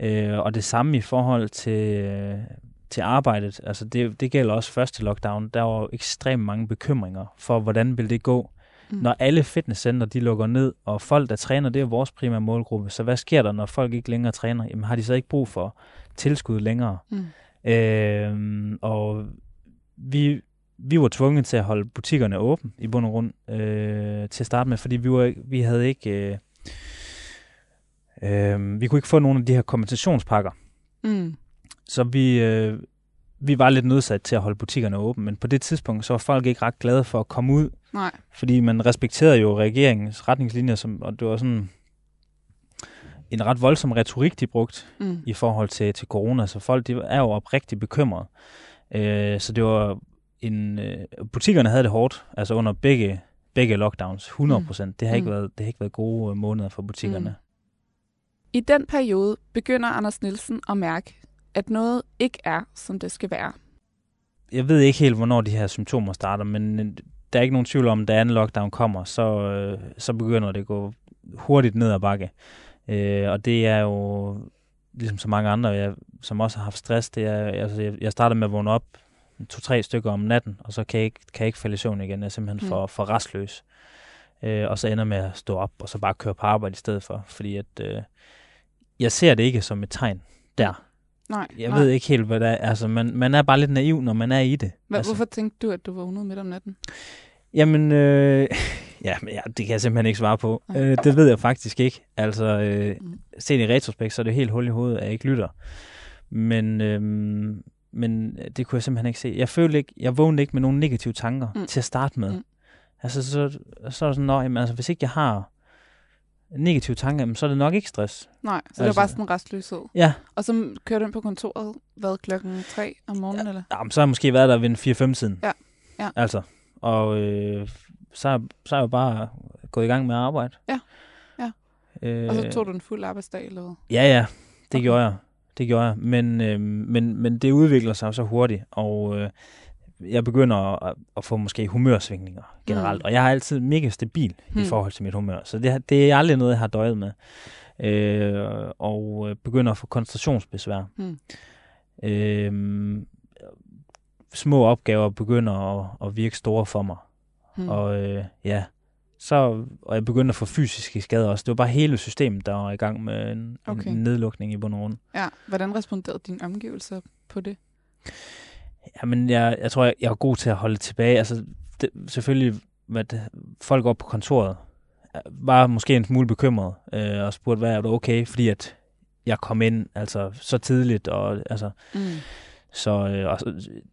Øh, og det samme i forhold til, til arbejdet. Altså det, det gælder også første lockdown. Der var ekstremt mange bekymringer for, hvordan vil det gå, mm. når alle fitnesscenter de lukker ned, og folk, der træner, det er vores primære målgruppe. Så hvad sker der, når folk ikke længere træner? Jamen har de så ikke brug for tilskud længere? Mm. Øh, og vi, vi var tvunget til at holde butikkerne åbne i bund og grund øh, til at starte med, fordi vi, var, vi havde ikke... Øh, øh, vi kunne ikke få nogle af de her kompensationspakker. Mm. Så vi, øh, vi var lidt nødsat til at holde butikkerne åbne, men på det tidspunkt, så var folk ikke ret glade for at komme ud. Nej. Fordi man respekterede jo regeringens retningslinjer, som, og det var sådan en ret voldsom retorik, de brugte mm. i forhold til, til corona. Så folk de er jo oprigtigt bekymrede. Øh, så det var en... Øh, butikkerne havde det hårdt, altså under begge, begge lockdowns, 100 procent. Mm. Det, har ikke mm. været, det har ikke været gode øh, måneder for butikkerne. Mm. I den periode begynder Anders Nielsen at mærke, at noget ikke er, som det skal være. Jeg ved ikke helt, hvornår de her symptomer starter, men øh, der er ikke nogen tvivl om, at da anden lockdown kommer, så, øh, så begynder det at gå hurtigt ned ad bakke. Øh, og det er jo, ligesom så mange andre, jeg, som også har haft stress, det er, altså, jeg starter med at vågne op to-tre stykker om natten, og så kan jeg ikke, kan jeg ikke falde i søvn igen. Jeg er simpelthen for, mm. for restløs. Øh, og så ender med at stå op, og så bare køre på arbejde i stedet for. Fordi at, øh, jeg ser det ikke som et tegn der. Nej, jeg nej. ved ikke helt, hvad det er. Altså, man, man er bare lidt naiv, når man er i det. Hva, altså. Hvorfor tænkte du, at du vågnede midt om natten? Jamen, øh, [LAUGHS] ja, men ja, det kan jeg simpelthen ikke svare på. Øh, det ved jeg faktisk ikke. Altså, øh, mm. set i retrospekt, så er det helt hul i hovedet, at jeg ikke lytter. Men, øh, men det kunne jeg simpelthen ikke se. Jeg følte ikke, jeg vågnede ikke med nogen negative tanker mm. til at starte med. Mm. Altså, så, så er det sådan, nå, jamen, altså, hvis ikke jeg har negative tanker, så er det nok ikke stress. Nej, så altså, det er bare sådan en restløshed. Ja. Og så kører du ind på kontoret, hvad, klokken 3 om morgenen, ja, eller? Ja, så har jeg måske været der ved 4-5 siden. Ja. ja. Altså, og øh, så, så er jeg bare gået i gang med at arbejde. Ja, ja. Øh, og så tog du en fuld arbejdsdag, eller hvad? Ja, ja, det okay. gjorde jeg. Det gjorde jeg. Men, øh, men, men det udvikler sig så hurtigt, og øh, jeg begynder at, at få måske humørsvingninger generelt. Mm. Og jeg er altid mega stabil mm. i forhold til mit humør. Så det, det er aldrig noget, jeg har døjet med. Øh, og begynder at få koncentrationsbesvær. Mm. Øh, små opgaver begynder at, at virke store for mig. Mm. Og øh, ja, så, og jeg begynder at få fysiske skader også. Det var bare hele systemet, der var i gang med en, okay. en nedlukning i bund og grund. Ja, hvordan responderede dine omgivelser på det? Jamen, jeg, jeg tror, jeg, jeg er god til at holde tilbage. Altså, det, selvfølgelig, hvad det, folk op på kontoret var måske en smule bekymret øh, og spurgte, hvad er det okay, fordi at jeg kom ind altså så tidligt, og altså, mm. så øh, og,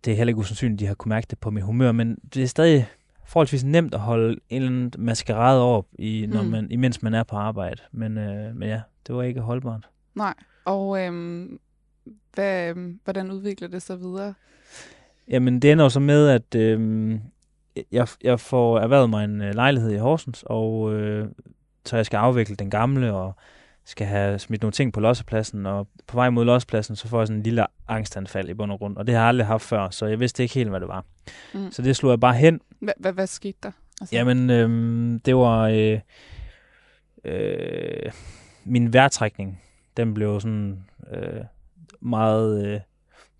det er heller ikke usandsynligt, at de har kunne mærke det på mit humør, men det er stadig forholdsvis nemt at holde en eller anden maskerade op, i, når mm. man, imens man er på arbejde. Men, øh, men ja, det var ikke holdbart. Nej, og øhm, hvad, hvordan udvikler det sig videre? Jamen, det ender jo så med, at øh, jeg, jeg får erhvervet mig en øh, lejlighed i Horsens, og øh, så jeg skal afvikle den gamle, og skal have smidt nogle ting på lossepladsen, og på vej mod lossepladsen, så får jeg sådan en lille angstanfald i bund og grund, og det har jeg aldrig haft før, så jeg vidste ikke helt, hvad det var. Mm. Så det slog jeg bare hen. Hvad skete der? Altså... Jamen, øh, det var øh, øh, min vejrtrækning, den blev sådan øh, meget øh,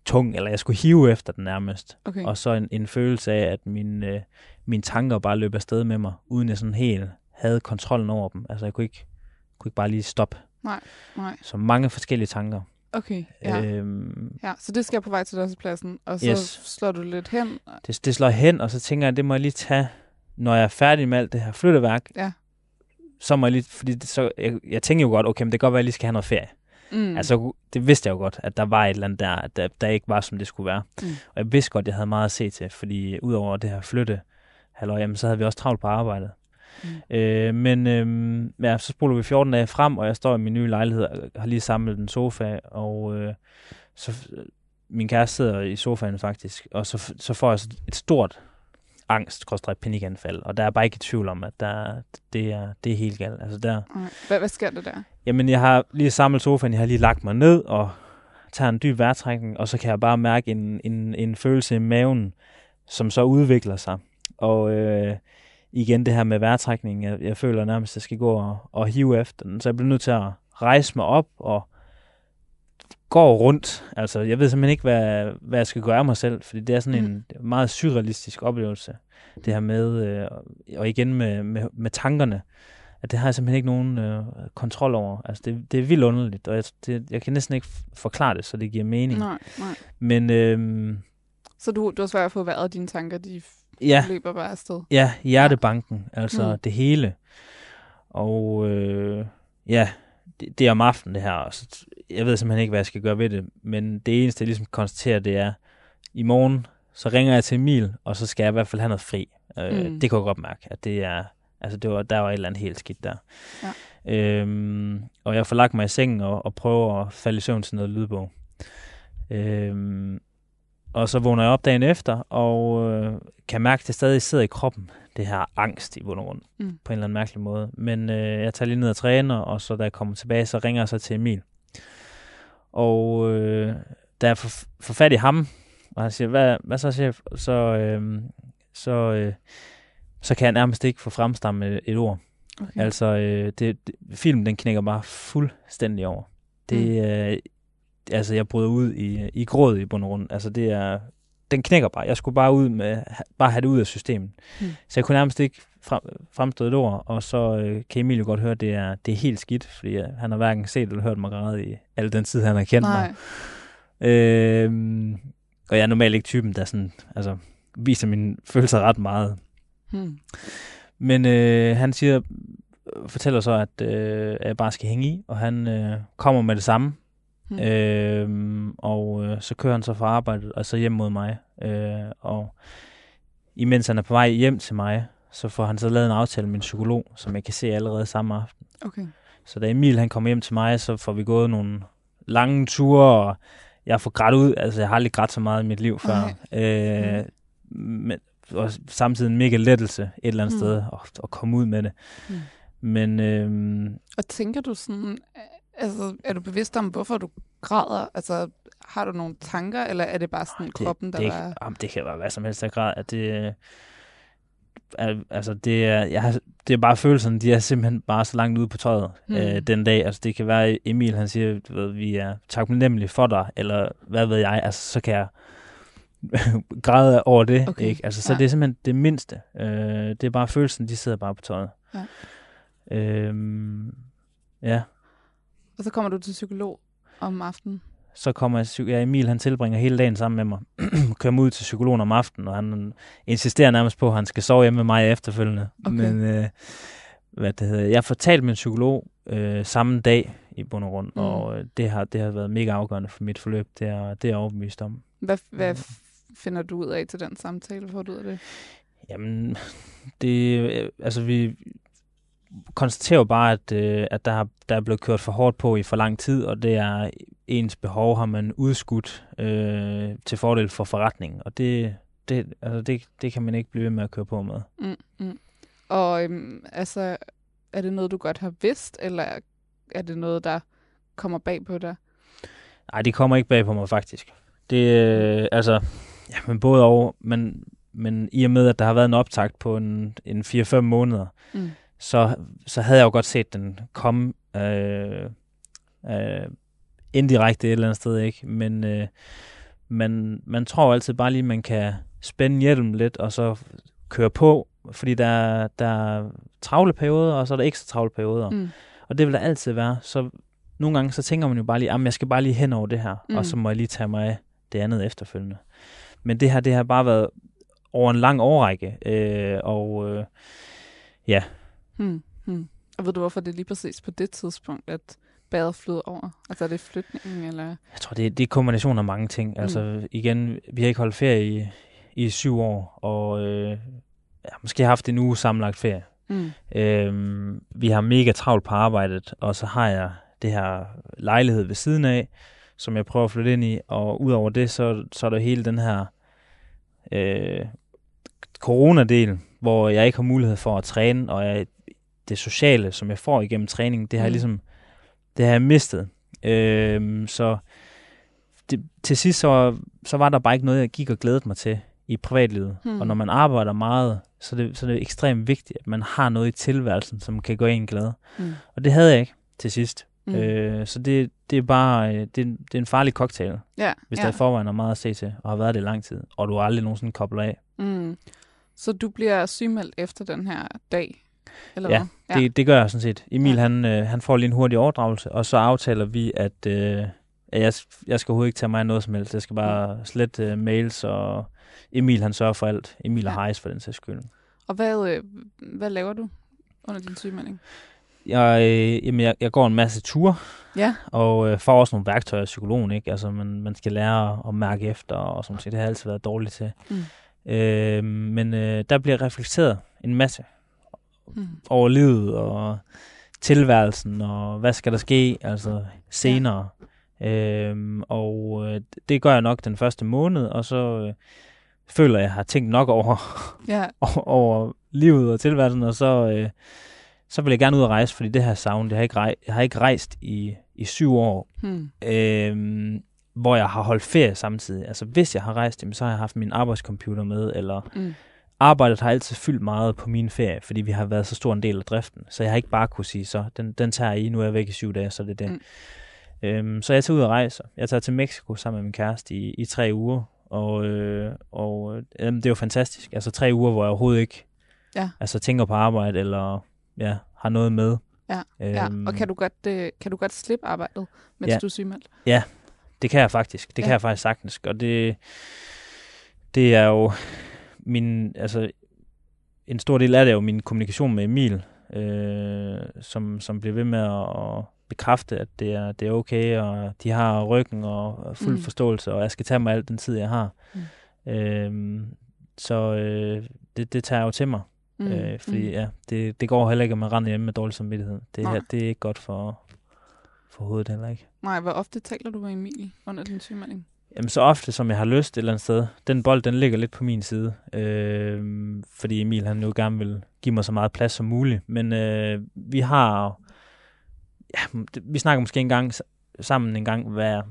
tung, eller jeg skulle hive efter den nærmest. Okay. Og så en, en følelse af, at min, øh, mine tanker bare løb afsted med mig, uden jeg sådan helt havde kontrollen over dem. Altså jeg kunne ikke, kunne ikke bare lige stoppe. Nej, nej. Så mange forskellige tanker. Okay, ja. Øhm, ja, så det skal jeg på vej til pladsen, og så yes. slår du lidt hen. Det, det slår hen, og så tænker jeg, at det må jeg lige tage, når jeg er færdig med alt det her flytteværk. Ja. Så må jeg lige, fordi det, så, jeg, jeg tænker jo godt, okay, men det kan godt være, at jeg lige skal have noget ferie. Mm. Altså, det vidste jeg jo godt, at der var et eller andet der, der, der ikke var, som det skulle være. Mm. Og jeg vidste godt, at jeg havde meget at se til, fordi udover det her flytte, halløj, jamen, så havde vi også travlt på arbejdet. Mm. Øh, men øh, ja, så spoler vi 14 dage frem, og jeg står i min nye lejlighed og har lige samlet en sofa, og øh, så min kæreste sidder i sofaen faktisk, og så, så får jeg et stort angst, panikanfald, og der er bare ikke i tvivl om, at der, det, er, det er helt galt. Altså der, hvad, hvad sker der der? Jamen, jeg har lige samlet sofaen, jeg har lige lagt mig ned og tager en dyb vejrtrækning, og så kan jeg bare mærke en, en, en følelse i maven, som så udvikler sig. Og øh, igen det her med vejrtrækning, jeg, jeg føler nærmest, at jeg skal gå og, og hive efter den. Så jeg bliver nødt til at rejse mig op og går rundt. Altså, jeg ved simpelthen ikke, hvad, hvad jeg skal gøre af mig selv, fordi det er sådan mm. en meget surrealistisk oplevelse, det her med, øh, og igen med, med, med tankerne, at det har jeg simpelthen ikke nogen øh, kontrol over. Altså, det, det er vildt underligt, og jeg, det, jeg kan næsten ikke forklare det, så det giver mening. Nej, nej. Men... Øh, så du, du har svært at få været dine tanker, de ja, løber bare afsted? Ja, hjertebanken, ja. altså mm. det hele. Og øh, ja, det, det er om aftenen det her, og så jeg ved simpelthen ikke, hvad jeg skal gøre ved det, men det eneste, jeg ligesom konstaterer, det er, i morgen, så ringer jeg til Emil, og så skal jeg i hvert fald have noget fri. Øh, mm. Det kan jeg godt mærke, at det er, altså det var, der var et eller andet helt skidt der. Ja. Øhm, og jeg får lagt mig i sengen og, og prøver at falde i søvn til noget lydbog. Øhm, og så vågner jeg op dagen efter, og øh, kan mærke, at det stadig sidder i kroppen, det her angst i bund og grund, mm. på en eller anden mærkelig måde. Men øh, jeg tager lige ned og træner, og så da jeg kommer tilbage, så ringer jeg så til Emil. Og øh, da jeg får, får fat i ham, og han siger, hvad, hvad så chef? Så, øh, så, øh, så kan jeg nærmest ikke få fremstammet et ord. Okay. Altså, øh, det, det, filmen den knækker bare fuldstændig over. Det, mm. øh, altså, jeg bryder ud i, i gråd i bund og grund. Altså, det er, den knækker bare. Jeg skulle bare ud med, bare have det ud af systemet. Mm. Så jeg kunne nærmest ikke frem, fremstå et ord, og så øh, kan Emil jo godt høre, at det er, det er helt skidt, fordi øh, han har hverken set eller hørt mig græde i al den tid, han har kendt Nej. mig. Øh, og jeg er normalt ikke typen, der sådan, altså, viser mine følelser ret meget. Hmm. Men øh, han siger, fortæller så, at øh, jeg bare skal hænge i, og han øh, kommer med det samme. Hmm. Øh, og øh, så kører han så fra arbejdet, og så hjem mod mig. Øh, og imens han er på vej hjem til mig, så får han så lavet en aftale med min psykolog, som jeg kan se allerede samme aften. Okay. Så da Emil han kommer hjem til mig, så får vi gået nogle lange ture, og jeg får grædt ud. Altså, jeg har aldrig grædt så meget i mit liv før. Okay. Øh, mm. men, og samtidig en mega lettelse et eller andet mm. sted at, at komme ud med det. Mm. Men, øh, og tænker du sådan, altså, er du bevidst om, hvorfor du græder? Altså, har du nogle tanker, eller er det bare sådan det, kroppen, der det, er... Jamen, det kan være hvad som helst, der græder. At det, altså det er, jeg har, det er bare følelserne, de er simpelthen bare så langt ude på tøjet mm. øh, den dag. Altså det kan være, Emil han siger, du ved, vi er taknemmelige for dig, eller hvad ved jeg, altså så kan jeg [LAUGHS] græde over det. Okay. Ikke? Altså, så ja. det er simpelthen det mindste. Øh, det er bare følelsen, de sidder bare på tøjet. Ja. Øhm, ja. Og så kommer du til psykolog om aftenen? så kommer jeg, ja, Emil, han tilbringer hele dagen sammen med mig. [CLEARS THROAT] kører mig ud til psykologen om aftenen, og han insisterer nærmest på, at han skal sove hjemme med mig efterfølgende. Okay. Men øh, hvad det hedder, jeg fortalte min psykolog øh, samme dag i bund og grund, Mm. mm. og øh, det har, det har været mega afgørende for mit forløb. Det er, det er jeg overbevist om. Hvad, hvad f- finder du ud af til den samtale? Får du ud af det? Jamen, det, øh, altså vi konstaterer jo bare, at, øh, at der, der er blevet kørt for hårdt på i for lang tid, og det er ens behov har man udskudt øh, til fordel for forretningen, og det, det, altså det, det kan man ikke blive ved med at køre på med. Mm, mm. Og øhm, altså, er det noget, du godt har vidst, eller er det noget, der kommer bag på dig? Nej, det kommer ikke bag på mig faktisk. Det, øh, altså, ja, men både og, men, men i og med, at der har været en optakt på en, en 4-5 måneder, Mm. Så, så havde jeg jo godt set den komme øh, øh, indirekte et eller andet sted, ikke? Men øh, man, man tror altid bare lige, man kan spænde hjelmen lidt, og så køre på, fordi der, er- der er travle perioder, og så er der ekstra travle perioder. Mm. Og det vil der altid være. Så nogle gange, så tænker man jo bare lige, at jeg skal bare lige hen over det her, mm. og så må jeg lige tage mig af det andet efterfølgende. Men det her, det har bare været over en lang årrække, øh, og øh, ja, Hmm. Hmm. Og ved du, hvorfor det er lige præcis på det tidspunkt, at badet flyder over? Altså er det flytningen, eller? jeg tror, det, det er kombination af mange ting. Mm. Altså igen, vi har ikke holdt ferie i, i syv år, og øh, ja, måske har haft en uge sammenlagt ferie. Mm. Øhm, vi har mega travlt på arbejdet, og så har jeg det her lejlighed ved siden af, som jeg prøver at flytte ind i, og udover det, så, så er der hele den her øh, coronadel, hvor jeg ikke har mulighed for at træne, og jeg, det sociale, som jeg får igennem træning, det har jeg Mm. ligesom, det har jeg mistet. Øhm, så det, til sidst, så, så var der bare ikke noget, jeg gik og glædede mig til i privatlivet. Hmm. Og når man arbejder meget, så er, det, så er det ekstremt vigtigt, at man har noget i tilværelsen, som kan gøre en glad. Mm. Og det havde jeg ikke til sidst. Mm. Øh, så det, det er bare øh, det, det er en farlig cocktail, ja, hvis ja. der i forvejen er meget at se til, og har været det i lang tid, og du aldrig nogensinde kobler af. Mm. Så du bliver sygemeldt efter den her dag? Eller Ja, hvad? Det, det gør jeg sådan set. Emil, Ja. ja. han, øh, han får lige en hurtig overdragelse, og så aftaler vi, at, øh, at jeg, jeg skal overhovedet ikke tage mig af noget som helst. Jeg skal bare slette øh, mails, og Emil han sørger for alt. Emil og Ja. Heis for den sags skyld. Og hvad, øh, hvad laver du under din sygemelding? Jeg, øh, jamen, jeg, jeg går en masse ture, Ja. og øh, får også nogle værktøjer af psykologen. Ikke? Altså, man, man skal lære at mærke efter, og sådan noget. Det har jeg altid været dårlig til. Mm. Øh, men øh, der bliver reflekteret en masse Mm. over livet og tilværelsen, og hvad skal der ske, altså senere. Ja. Øhm, og øh, det gør jeg nok den første måned, og så øh, føler jeg, at jeg har tænkt nok over, Ja. [LAUGHS] over, over livet og tilværelsen, og så, øh, så vil jeg gerne ud og rejse, fordi det her savn, det har jeg ikke, rej- jeg har ikke rejst i, i syv år, Hmm. øh, hvor jeg har holdt ferie samtidig. Altså hvis jeg har rejst, jamen, så har jeg haft min arbejdscomputer med, eller Mm. arbejdet har altid fyldt meget på min ferie, fordi vi har været så stor en del af driften. Så jeg har ikke bare kunne sige, så den, den tager I, nu er jeg væk i syv dage, så det er det. Mm. Øhm, så jeg tager ud og rejser. Jeg tager til Mexico sammen med min kæreste i, i tre uger, og, øh, og øh, det er jo fantastisk. Altså tre uger, hvor jeg overhovedet ikke Ja. altså, tænker på arbejde, eller ja, har noget med. Ja, Ja. Øhm, Og kan du, godt, øh, kan du godt slippe arbejdet, mens Ja. du er sygemeldt? Det kan jeg faktisk. Det Ja. kan jeg faktisk sagtens. Og det, det er jo min, altså en stor del af det er jo min kommunikation med Emil, øh, som, som bliver ved med at, bekræfte, at det er, det er okay, og de har ryggen og fuld Mm. forståelse, og jeg skal tage mig al den tid, jeg har. Mm. Øh, så øh, det, det tager jeg jo til mig, mm. øh, fordi mm. ja, det, det går heller ikke, at man render hjemme med dårlig samvittighed. Det, her, det er ikke godt for, for hovedet heller ikke. Nej, hvor ofte taler du med Emil under din sygemelding? Jamen, så ofte som jeg har lyst et eller andet sted. Den bold, den ligger lidt på min side. Øh, fordi Emil, han jo gerne vil give mig så meget plads som muligt. Men øh, vi har... Ja, det- vi snakker måske en gang sammen en gang hver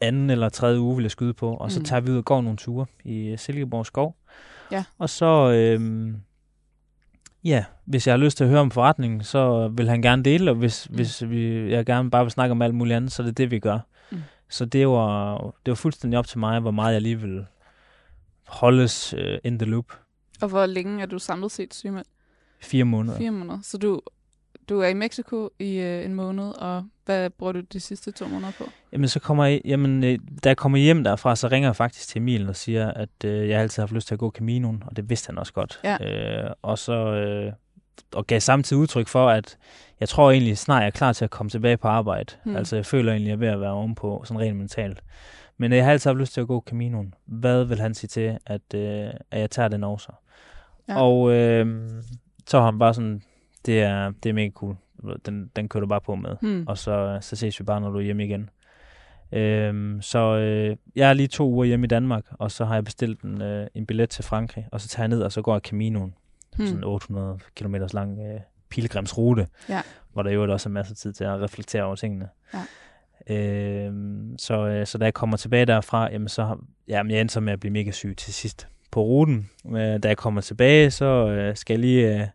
anden eller tredje uge, vil jeg skyde på. Og så Mm. tager vi ud og går nogle ture i Silkeborg Skov. Ja. Og så... Øh, ja, hvis jeg har lyst til at høre om forretningen, så vil han gerne dele, og hvis, Mm. hvis vi, jeg gerne bare vil snakke om alt muligt andet, så er det det, vi gør. Mm. Så det var, det var fuldstændig op til mig, hvor meget jeg lige vil holdes uh, in the loop. Og hvor længe er du samlet set sygemeldt? Fire måneder. Fire måneder. Så du, du er i Mexico i øh, en måned, og hvad bruger du de sidste to måneder på? Jamen, så kommer jeg, jamen, øh, da jeg kommer hjem derfra, så ringer jeg faktisk til Emil og siger, at øh, jeg altid har haft lyst til at gå Caminoen, og det vidste han også godt. Ja. Øh, og så øh, og gav samtidig udtryk for, at jeg tror egentlig snart, jeg er klar til at komme tilbage på arbejde. Hmm. Altså, jeg føler egentlig, at jeg er ved at være ovenpå, sådan rent mentalt. Men jeg har altid haft lyst til at gå Caminoen. Hvad vil han sige til, at, øh, at jeg tager den også? Ja. Ja. Og øh, så har han bare sådan, det er, det er mega cool. Den, den kører du bare på med. Hmm. Og så, så ses vi bare, når du er hjemme igen. Øhm, så øh, jeg er lige to uger hjemme i Danmark, og så har jeg bestilt en, øh, en billet til Frankrig, og så tager jeg ned, og så går jeg Caminoen Hmm. sådan en 800 km lang øh, pilgrimsrute, Ja. hvor der jo også er masser af tid til at reflektere over tingene. Ja. Øhm, så, øh, så da jeg kommer tilbage derfra, jamen så, jamen jeg endte så med at blive mega syg til sidst på ruten. Øh, da jeg kommer tilbage, så øh, skal jeg lige, øh,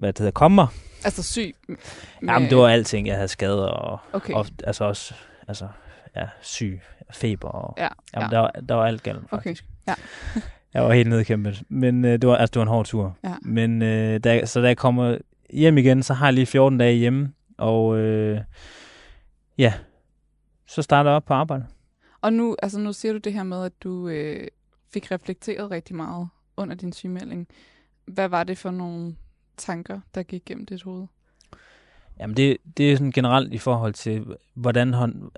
hvad det hedder, komme mig. Altså syg? m- Jamen det var alting, jeg havde skader og, Okay, og altså også altså, ja, syg, feber og ja. jamen, ja. der, var, der var alt galt Okay, faktisk. ja. [LAUGHS] jeg var helt nedkæmpet. Men øh, det, var, altså, det var en hård tur. Ja. Men øh, da, så da jeg kommer hjem igen, så har jeg lige 14 dage hjemme. Og øh, ja, så starter jeg op på arbejde. Og nu, altså nu siger du det her med, at du øh, fik reflekteret rigtig meget under din sygemelding. Hvad var det for nogle tanker, der gik gennem dit hoved? Jamen det, det er sådan generelt i forhold til, hvordan hånd,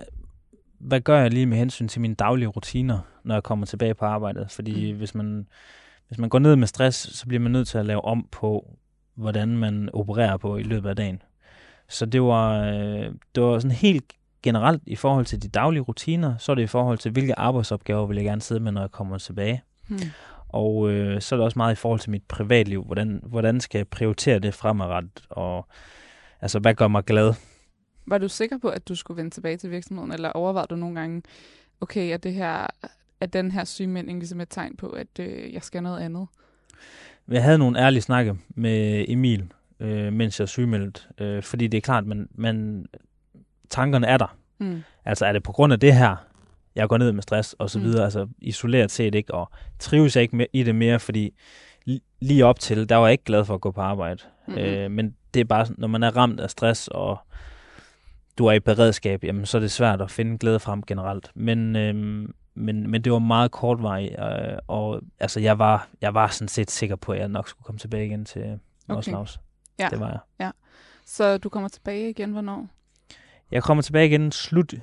hvad gør jeg lige med hensyn til mine daglige rutiner, når jeg kommer tilbage på arbejdet? Fordi Mm. hvis, man, hvis man går ned med stress, så bliver man nødt til at lave om på, hvordan man opererer på i løbet af dagen. Så det var, øh, det var sådan helt generelt i forhold til de daglige rutiner, så er det i forhold til, hvilke arbejdsopgaver vil jeg gerne sidde med, når jeg kommer tilbage. Hmm. Og øh, så er det også meget i forhold til mit privatliv. Hvordan, hvordan skal jeg prioritere det fremadrettet? Og altså, hvad gør mig glad? Var du sikker på, at du skulle vende tilbage til virksomheden, eller overvejede du nogle gange, okay, er, det her, er den her sygemelding ligesom et tegn på, at øh, jeg skal noget andet? Jeg havde nogle ærlige snakke med Emil, øh, mens jeg sygemeldt. Øh, fordi det er klart, man, man, tankerne er der. Mm. Altså, er det på grund af det her, jeg går ned med stress og så Mm. videre, altså isoleret set ikke, og trives jeg ikke med, i det mere, fordi li- lige op til, der var jeg ikke glad for at gå på arbejde. Mm. Øh, men det er bare, når man er ramt af stress, og du er i beredskab, jamen, så er det svært at finde glæde frem generelt. Men, øhm, men, men det var meget kortvarigt, øh, og altså, jeg, var, jeg var sådan set sikker på, at jeg nok skulle komme tilbage igen til Nordslavs. Ja. Det var jeg. Så du kommer tilbage igen, hvornår? Jeg kommer tilbage igen slut,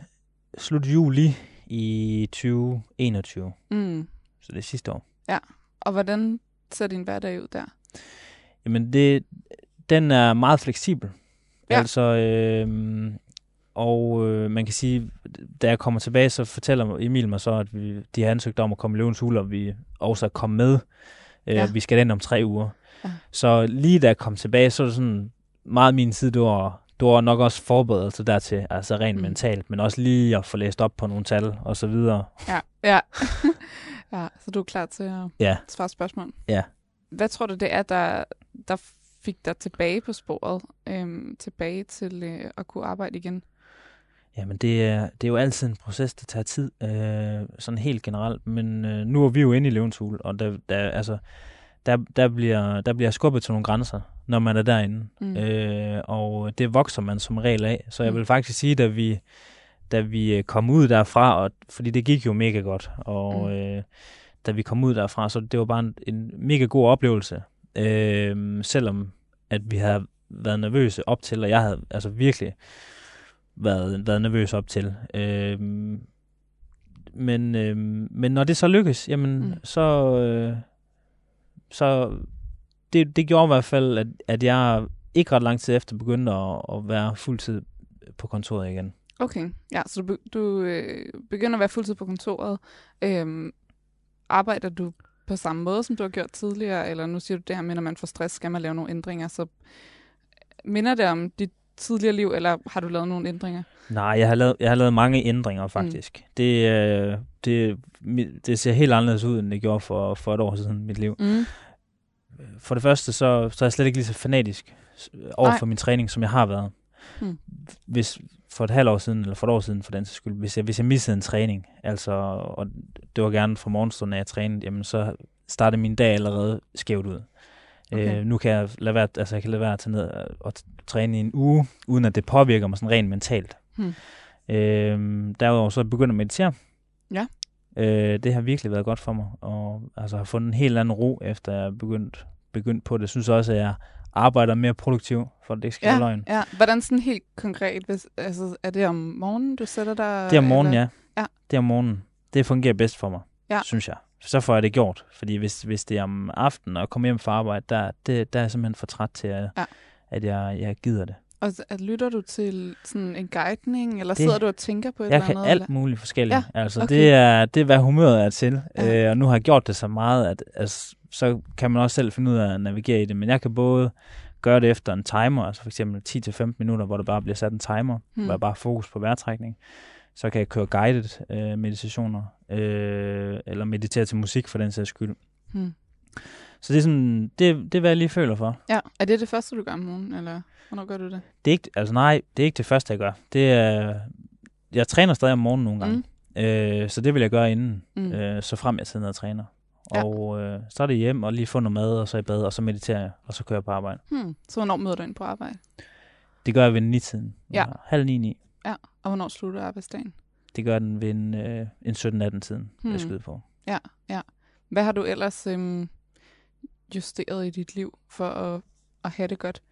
slut juli i 2021, Mm. så det er sidste år. Og hvordan ser din hverdag ud der? Jamen, det, den er meget fleksibel. Ja. Ja. Altså, øh, og øh, man kan sige, da jeg kommer tilbage, så fortæller Emil mig så, at vi, de har ansøgt om at komme i løvens hule, og vi også er kommet med. Øh, Ja. ja. Vi skal ind om tre uger. Ja. Så lige da jeg kom tilbage, så er det sådan meget min side, det var, det var nok også forberedelse dertil, altså rent Mm. mentalt, men også lige at få læst op på nogle tal og så videre. Ja, ja. [LAUGHS] ja så du er klar til at Ja. svare spørgsmål? Ja. Hvad tror du, det er, der, der fik dig tilbage på sporet, øhm, tilbage til øh, at kunne arbejde igen? Jamen, det er, det er jo altid en proces, der tager tid, øh, sådan helt generelt. Men øh, nu er vi jo inde i løvens hule, og der, der, altså, der, der, bliver, der bliver skubbet til nogle grænser, når man er derinde. Mm. Øh, og det vokser man som regel af. Så jeg Mm. vil faktisk sige, da vi, da vi øh, kom ud derfra, og, fordi det gik jo mega godt, og Mm. øh, da vi kom ud derfra, så det var bare en, en mega god oplevelse. Øh, selvom at vi havde været nervøse op til, og jeg havde altså virkelig været, været nervøs op til. Øhm, men, øhm, men når det så lykkes, jamen, mm. så, øh, så det, det gjorde i hvert fald, at, at jeg ikke ret lang tid efter begyndte at, at være fuldtid på kontoret igen. Okay, ja, så du, du øh, begynder at være fuldtid på kontoret. Øhm, arbejder du på samme måde, som du har gjort tidligere? Eller nu siger du det her med, når man får stress, skal man lave nogle ændringer. Så minder det om dit tidligere liv, eller har du lavet nogle ændringer? Nej, jeg har lavet, jeg har lavet mange ændringer faktisk. Mm. Det, øh, det, det ser helt anderledes ud, end det gjorde for, for et år siden i mit liv. Mm. For det første, så, så er jeg slet ikke lige så fanatisk s- over for min træning, som jeg har været. Hmm. Hvis for et halvt år siden, eller for et år siden for den sags skyld, hvis jeg, hvis jeg missede en træning, altså, og det var gerne fra morgenstunden, at jeg trænede, jamen så startede min dag allerede skævt ud. Okay. Øh, nu kan jeg lade være, altså jeg kan lade være at tage ned og, træne i en uge, uden at det påvirker mig sådan rent mentalt. Hmm. Øh, derudover så er jeg at meditere. Ja. Øh, det har virkelig været godt for mig, og altså har fundet en helt anden ro, efter jeg er begyndt, begyndt på det. Jeg synes også, at jeg arbejder mere produktiv, for det ikke skal ja, løgn. Ja. Hvordan sådan helt konkret? Hvis, altså, er det om morgenen, du sætter dig? Det er om morgenen, eller? ja. Ja. Det er om morgenen. Det fungerer bedst for mig, Ja. synes jeg. Så får jeg det gjort. Fordi hvis, hvis det er om aftenen og kommer hjem fra arbejde, der, det, der er jeg simpelthen for træt til, at, Ja. at jeg, jeg gider det. Og at lytter du til sådan en guidning, eller Det- sidder du og tænker på et Jeg eller kan andet? alt eller? muligt forskelligt. Ja, altså, okay. det, er, det er, hvad humøret er til. Ja. Øh, og nu har jeg gjort det så meget, at altså, så kan man også selv finde ud af at navigere i det. Men jeg kan både gøre det efter en timer, altså for eksempel 10-15 minutter, hvor der bare bliver sat en timer, Hmm. hvor jeg bare har fokus på vejrtrækning. Så kan jeg køre guided øh, meditationer, øh, eller meditere til musik for den sags skyld. Hmm. Så det er, sådan, det, det er, hvad jeg lige føler for. Ja. Er det det første, du gør om morgenen, eller hvornår gør du det? Det er ikke, altså nej, det er ikke det første, jeg gør. Det er, jeg træner stadig om morgenen nogle gange. Mm. Øh, så det vil jeg gøre inden, Mm. øh, så frem jeg sidder og træner. Ja. Og øh, så er det hjem og lige få noget mad, og så i bad, og så mediterer jeg, og så kører jeg på arbejde. Hmm. Så hvornår møder du ind på arbejde? Det gør jeg ved ni-tiden. Ja. Halv ni, ni. Og hvornår slutter arbejdsdagen? Det gør den ved en, øh, en 17-18-tiden, hmm. Jeg skyder på. Hvad har du ellers øhm, justeret i dit liv for at, at have det godt?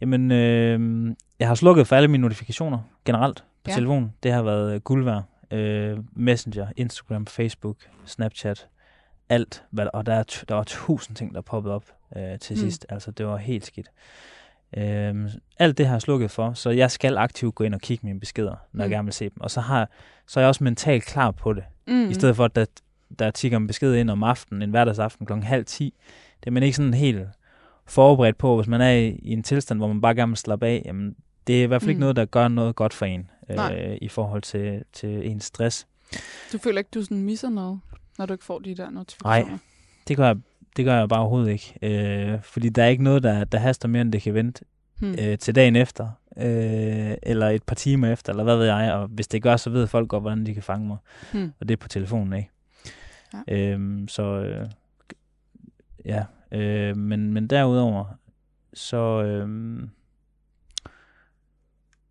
Jamen, øh, jeg har slukket for alle mine notifikationer generelt på Ja. telefonen. Det har været guld værd. Øh, Messenger, Instagram, Facebook, Snapchat, alt. Hvad, og der er, der var tusind ting, der poppede op øh, til mm. sidst. Altså, det var helt skidt. Øh, alt det har jeg slukket for, så jeg skal aktivt gå ind og kigge mine beskeder, når mm. Jeg gerne vil se dem. Og så, har, så er jeg også mentalt klar på det. Mm. I stedet for, at der, der tigger en besked ind om aftenen, en hverdagsaften kl. halv 10. Det er man ikke sådan helt forberedt på, hvis man er i, i en tilstand, hvor man bare gerne vil slappe af. Jamen, det er i hvert fald mm. Mm. ikke noget, der gør noget godt for en Nej. øh, i forhold til, til ens stress. Du føler ikke, du sådan misser noget, når du ikke får de der notifikationer? Det gør jeg, det gør jeg bare overhovedet ikke. Øh, fordi der er ikke noget, der, der haster mere, end det kan vente Hmm. øh, til dagen efter. Øh, eller et par timer efter, eller hvad ved jeg. Og hvis det gør, så ved folk godt, hvordan de kan fange mig. Hmm. Og det er på telefonen, ikke? Ja. Øhm, så øh, ja, øh, men, men derudover, så, øh,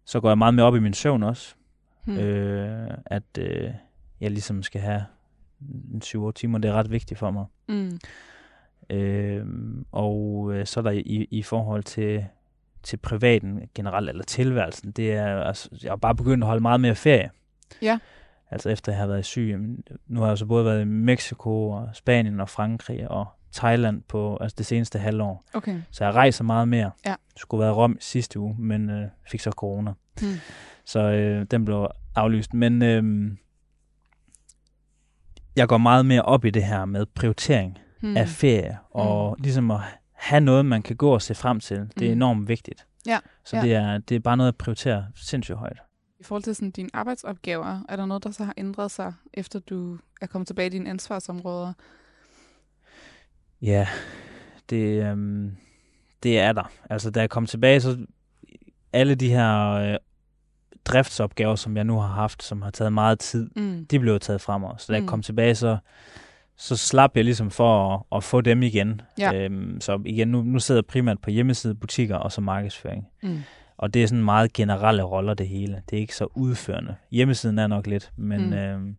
så går jeg meget mere op i min søvn også. Hmm. Øh, at øh, jeg ligesom skal have en 7-8 timer, det er ret vigtigt for mig. Mm. Øh, og øh, så er der i, i forhold til, til privaten generelt, eller tilværelsen, det er, altså, jeg har bare begyndt at holde meget mere ferie. Ja. Altså efter jeg har været syg. Jamen, Nu har jeg så både været i Mexico, og Spanien og Frankrig og Thailand på altså det seneste halvår. Okay. Så jeg rejser meget mere. Ja. Skulle være i Rom sidste uge, men øh, fik så corona. Hmm. Så øh, den blev aflyst. Men øh, jeg går meget mere op i det her med prioritering Hmm. mm. af ferie, og mm. ligesom at have noget, man kan gå og se frem til. Det er Mm. enormt vigtigt. Ja, Så ja. Det, er, det er bare noget at prioritere sindssygt højt. I forhold til sådan dine arbejdsopgaver, er der noget, der så har ændret sig, efter du er kommet tilbage i dine ansvarsområder? Ja, det, øhm, det er der. Altså, da jeg kom tilbage, så alle de her øh, driftsopgaver, som jeg nu har haft, som har taget meget tid, Mm. de blev taget fra mig. Så da Mm. jeg kom tilbage, så, så slap jeg ligesom for at, at få dem igen. Ja. Øhm, så igen, nu, nu sidder jeg primært på hjemmeside, butikker og så markedsføring. Mm. Og det er sådan meget generelle roller, det hele. Det er ikke så udførende. Hjemmesiden er nok lidt, men... Mm. Mm.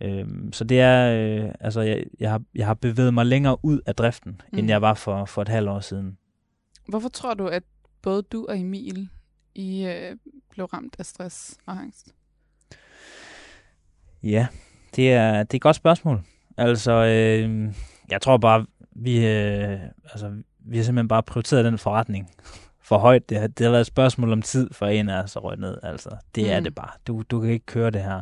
Øhm, så det er... Øh, altså, jeg, jeg, har, jeg har bevæget mig længere ud af driften. Mm. end jeg var for, for et halvt år siden. Hvorfor tror du, at både du og Emil I øh, blev ramt af stress og angst? Ja, det er, det er et godt spørgsmål. Altså, øh, jeg tror bare, vi, øh, altså, vi har simpelthen bare prioriteret den forretning for højt. Det har, det har været et spørgsmål om tid for en af os at røge ned. Altså, det mm. er det bare. Du, du kan ikke køre det her.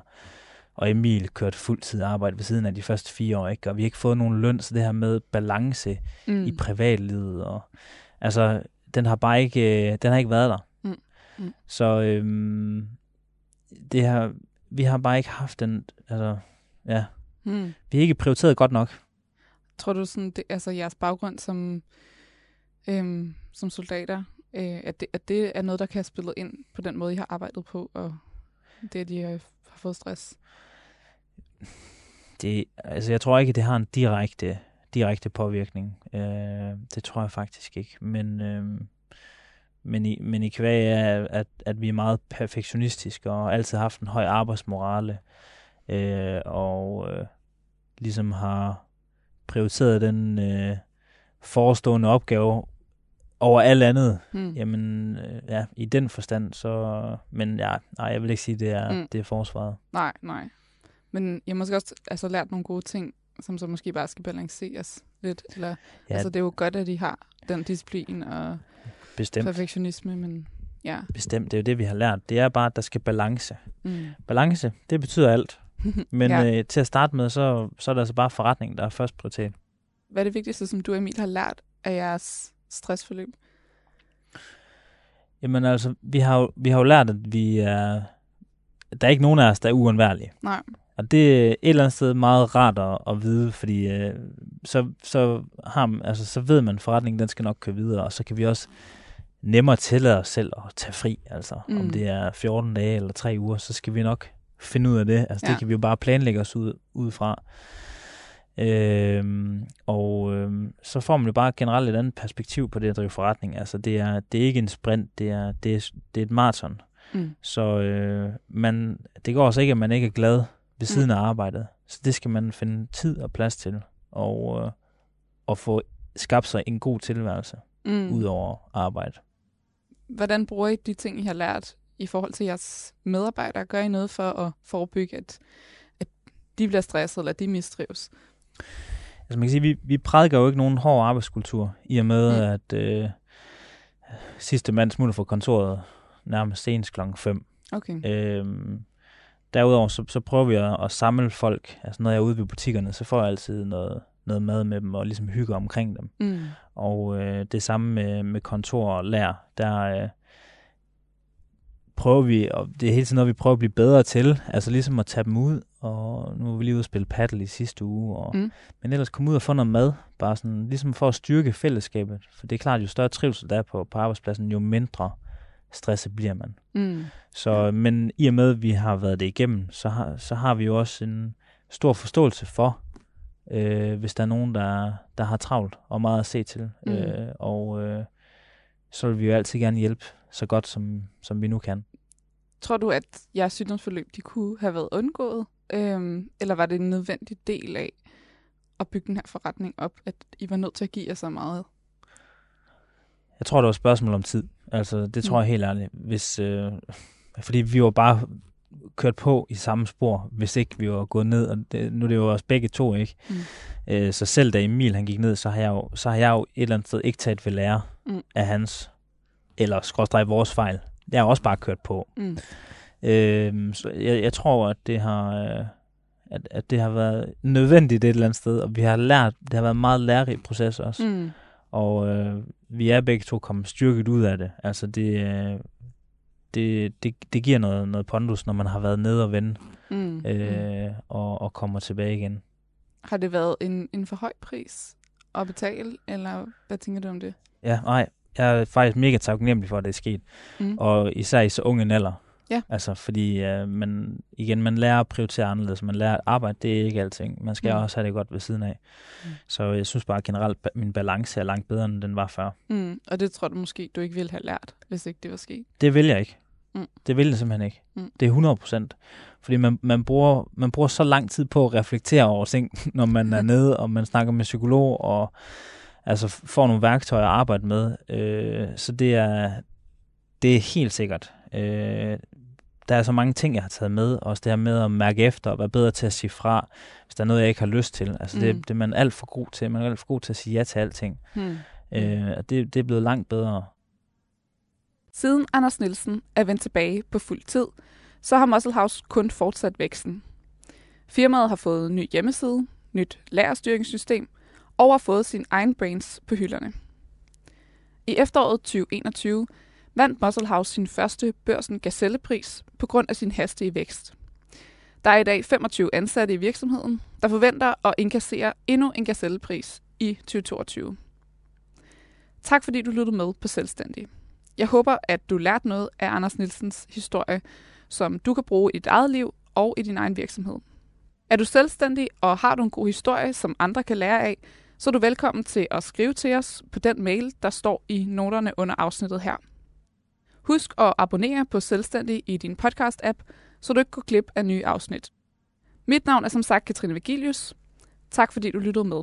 Og Emil kørte fuldtid arbejde ved siden af de første fire år, ikke? og vi har ikke fået nogen løn, så det her med balance mm. i privatlivet, og, altså, den har bare ikke, øh, den har ikke været der. Mm. Mm. Så øhm, det her, vi har bare ikke haft den, altså, ja, Mm. vi har ikke prioriteret godt nok. Tror du sådan, det, altså jeres baggrund som, øhm, som soldater, øh, at, det, at det er noget, der kan have spillet ind på den måde, I har arbejdet på, og det, at de har, har fået stress? Det, altså, jeg tror ikke, det har en direkte, direkte påvirkning. Øh, det tror jeg faktisk ikke. Men, øh, men, i, men i kvæg er, at, at vi er meget perfektionistiske og altid har haft en høj arbejdsmorale. Øh, og øh, ligesom har prioriteret den øh, forestående opgave over alt andet. Mm. Jamen, øh, ja, i den forstand, så... Men ja, nej, jeg vil ikke sige, det er, mm. det er forsvaret. Nej, nej. Men jeg har måske også altså, lært nogle gode ting, som så måske bare skal balanceres lidt. Eller, ja. Altså, det er jo godt, at de har den disciplin og Bestemt. perfektionisme, men ja. Bestemt, det er jo det, vi har lært. Det er bare, at der skal balance. Mm. Balance, det betyder alt. [LAUGHS] Men ja. øh, til at starte med, så, så er det altså bare forretningen, der er først prioritet. Hvad er det vigtigste, som du Emil har lært af jeres stressforløb? Jamen altså, vi har jo, vi har jo lært, at vi er... Der er ikke nogen af os, der er uundværlige. Nej. Og det er et eller andet sted meget rart at, at vide, fordi øh, så, så, har, altså, så ved man, at forretningen den skal nok køre videre, og så kan vi også nemmere tillade os selv at tage fri. Altså, mm. om det er 14 dage eller 3 uger, så skal vi nok finde ud af det. Altså, ja. det kan vi jo bare planlægge os ud, ud fra. Øhm, og øhm, så får man jo bare generelt et andet perspektiv på det at drive forretning. Altså det er, det er ikke en sprint, det er, det er, det er et maraton. Mm. Så øh, man, det går også ikke, at man ikke er glad ved siden mm. af arbejdet. Så det skal man finde tid og plads til. Og, øh, og få skabt sig en god tilværelse mm. ud over arbejde. Hvordan bruger I de ting, I har lært i forhold til jeres medarbejdere? Gør I noget for at forebygge, at, at de bliver stresset, eller de mistrives? Altså man kan sige, vi, vi prædiker jo ikke nogen hård arbejdskultur, i og med, mm. at øh, sidste mand smutter fra kontoret nærmest senest klokken 5. Okay. Øhm, derudover så, så prøver vi at, at samle folk. Altså når jeg er ude ved butikkerne, så får jeg altid noget, noget mad med dem og ligesom hygge omkring dem. Mm. Og øh, det samme med, med kontor og lær. Der, øh, prøver vi, og det er hele tiden noget, vi prøver at blive bedre til, altså ligesom at tage dem ud, og nu er vi lige ude og spille paddle i sidste uge, og, mm. men ellers komme ud og få noget mad, bare sådan, ligesom for at styrke fællesskabet, for det er klart, jo større trivsel der er på, på arbejdspladsen, jo mindre stresset bliver man. Mm. Så, men i og med, at vi har været det igennem, så har, så har vi jo også en stor forståelse for, øh, hvis der er nogen, der, der har travlt og meget at se til, mm. øh, og øh, så vil vi jo altid gerne hjælpe så godt, som, som vi nu kan. Tror du, at jeres sygdomsforløb de kunne have været undgået? Øhm, eller var det en nødvendig del af at bygge den her forretning op, at I var nødt til at give jer så meget? Jeg tror, det var et spørgsmål om tid. Altså, det tror mm. jeg helt ærligt. Hvis, øh, fordi vi var bare kørt på i samme spor, hvis ikke vi var gået ned. Og det, nu er det jo også begge to, ikke? Mm. Øh, så selv da Emil han gik ned, så har jeg jo, så har jeg jo et eller andet sted ikke taget ved lære mm. af hans eller skråstrej vores fejl. Jeg har også bare kørt på. Mm. Øh, så jeg, jeg tror, at det har... Øh, at, at det har været nødvendigt et eller andet sted, og vi har lært, det har været en meget lærerig proces også. Mm. Og øh, vi er begge to kommet styrket ud af det. Altså det, øh, det, det, det giver noget, noget pondus, når man har været nede og vende, mm. øh, og, og kommer tilbage igen. Har det været en, en for høj pris at betale, eller hvad tænker du om det? Ja, nej, jeg er faktisk mega taknemmelig for, at det er sket. Mm. Og især i så unge en alder. Ja. Altså, fordi uh, man, igen, man lærer at prioritere anderledes. Man lærer at arbejde, det er ikke alting. Man skal mm. også have det godt ved siden af. Mm. Så jeg synes bare generelt, at min balance er langt bedre, end den var før. Mm. Og det tror du måske, du ikke ville have lært, hvis ikke det var sket? Det vil jeg ikke. Mm. Det vil jeg simpelthen ikke. Mm. Det er 100 procent. Fordi man, man, bruger, man bruger så lang tid på at reflektere over ting, [LAUGHS] når man er [LAUGHS] nede, og man snakker med psykolog, og altså får nogle værktøjer at arbejde med. Øh, så det er, det er helt sikkert. Øh, der er så mange ting, jeg har taget med. Også det her med at mærke efter og være bedre til at sige fra, hvis der er noget, jeg ikke har lyst til. Altså mm. det, det er man alt for god til. Man er alt for god til at sige ja til alting. Mm. Øh, det, det er blevet langt bedre. Siden Anders Nielsen er vendt tilbage på fuld tid, så har Muscle House kun fortsat væksten. Firmaet har fået ny hjemmeside, nyt lagerstyringssystem og har fået sin egen brains på hylderne. I efteråret 2021 vandt Muscle House sin første børsen Gazellepris på grund af sin hastige vækst. Der er i dag 25 ansatte i virksomheden, der forventer at inkassere endnu en Gazellepris i 2022. Tak fordi du lyttede med på Selvstændig. Jeg håber, at du lærte noget af Anders Nielsens historie, som du kan bruge i dit eget liv og i din egen virksomhed. Er du selvstændig, og har du en god historie, som andre kan lære af, så er du velkommen til at skrive til os på den mail, der står i noterne under afsnittet her. Husk at abonnere på Selvstændig i din podcast-app, så du ikke går glip af nye afsnit. Mit navn er som sagt Katrine Vigilius. Tak fordi du lyttede med.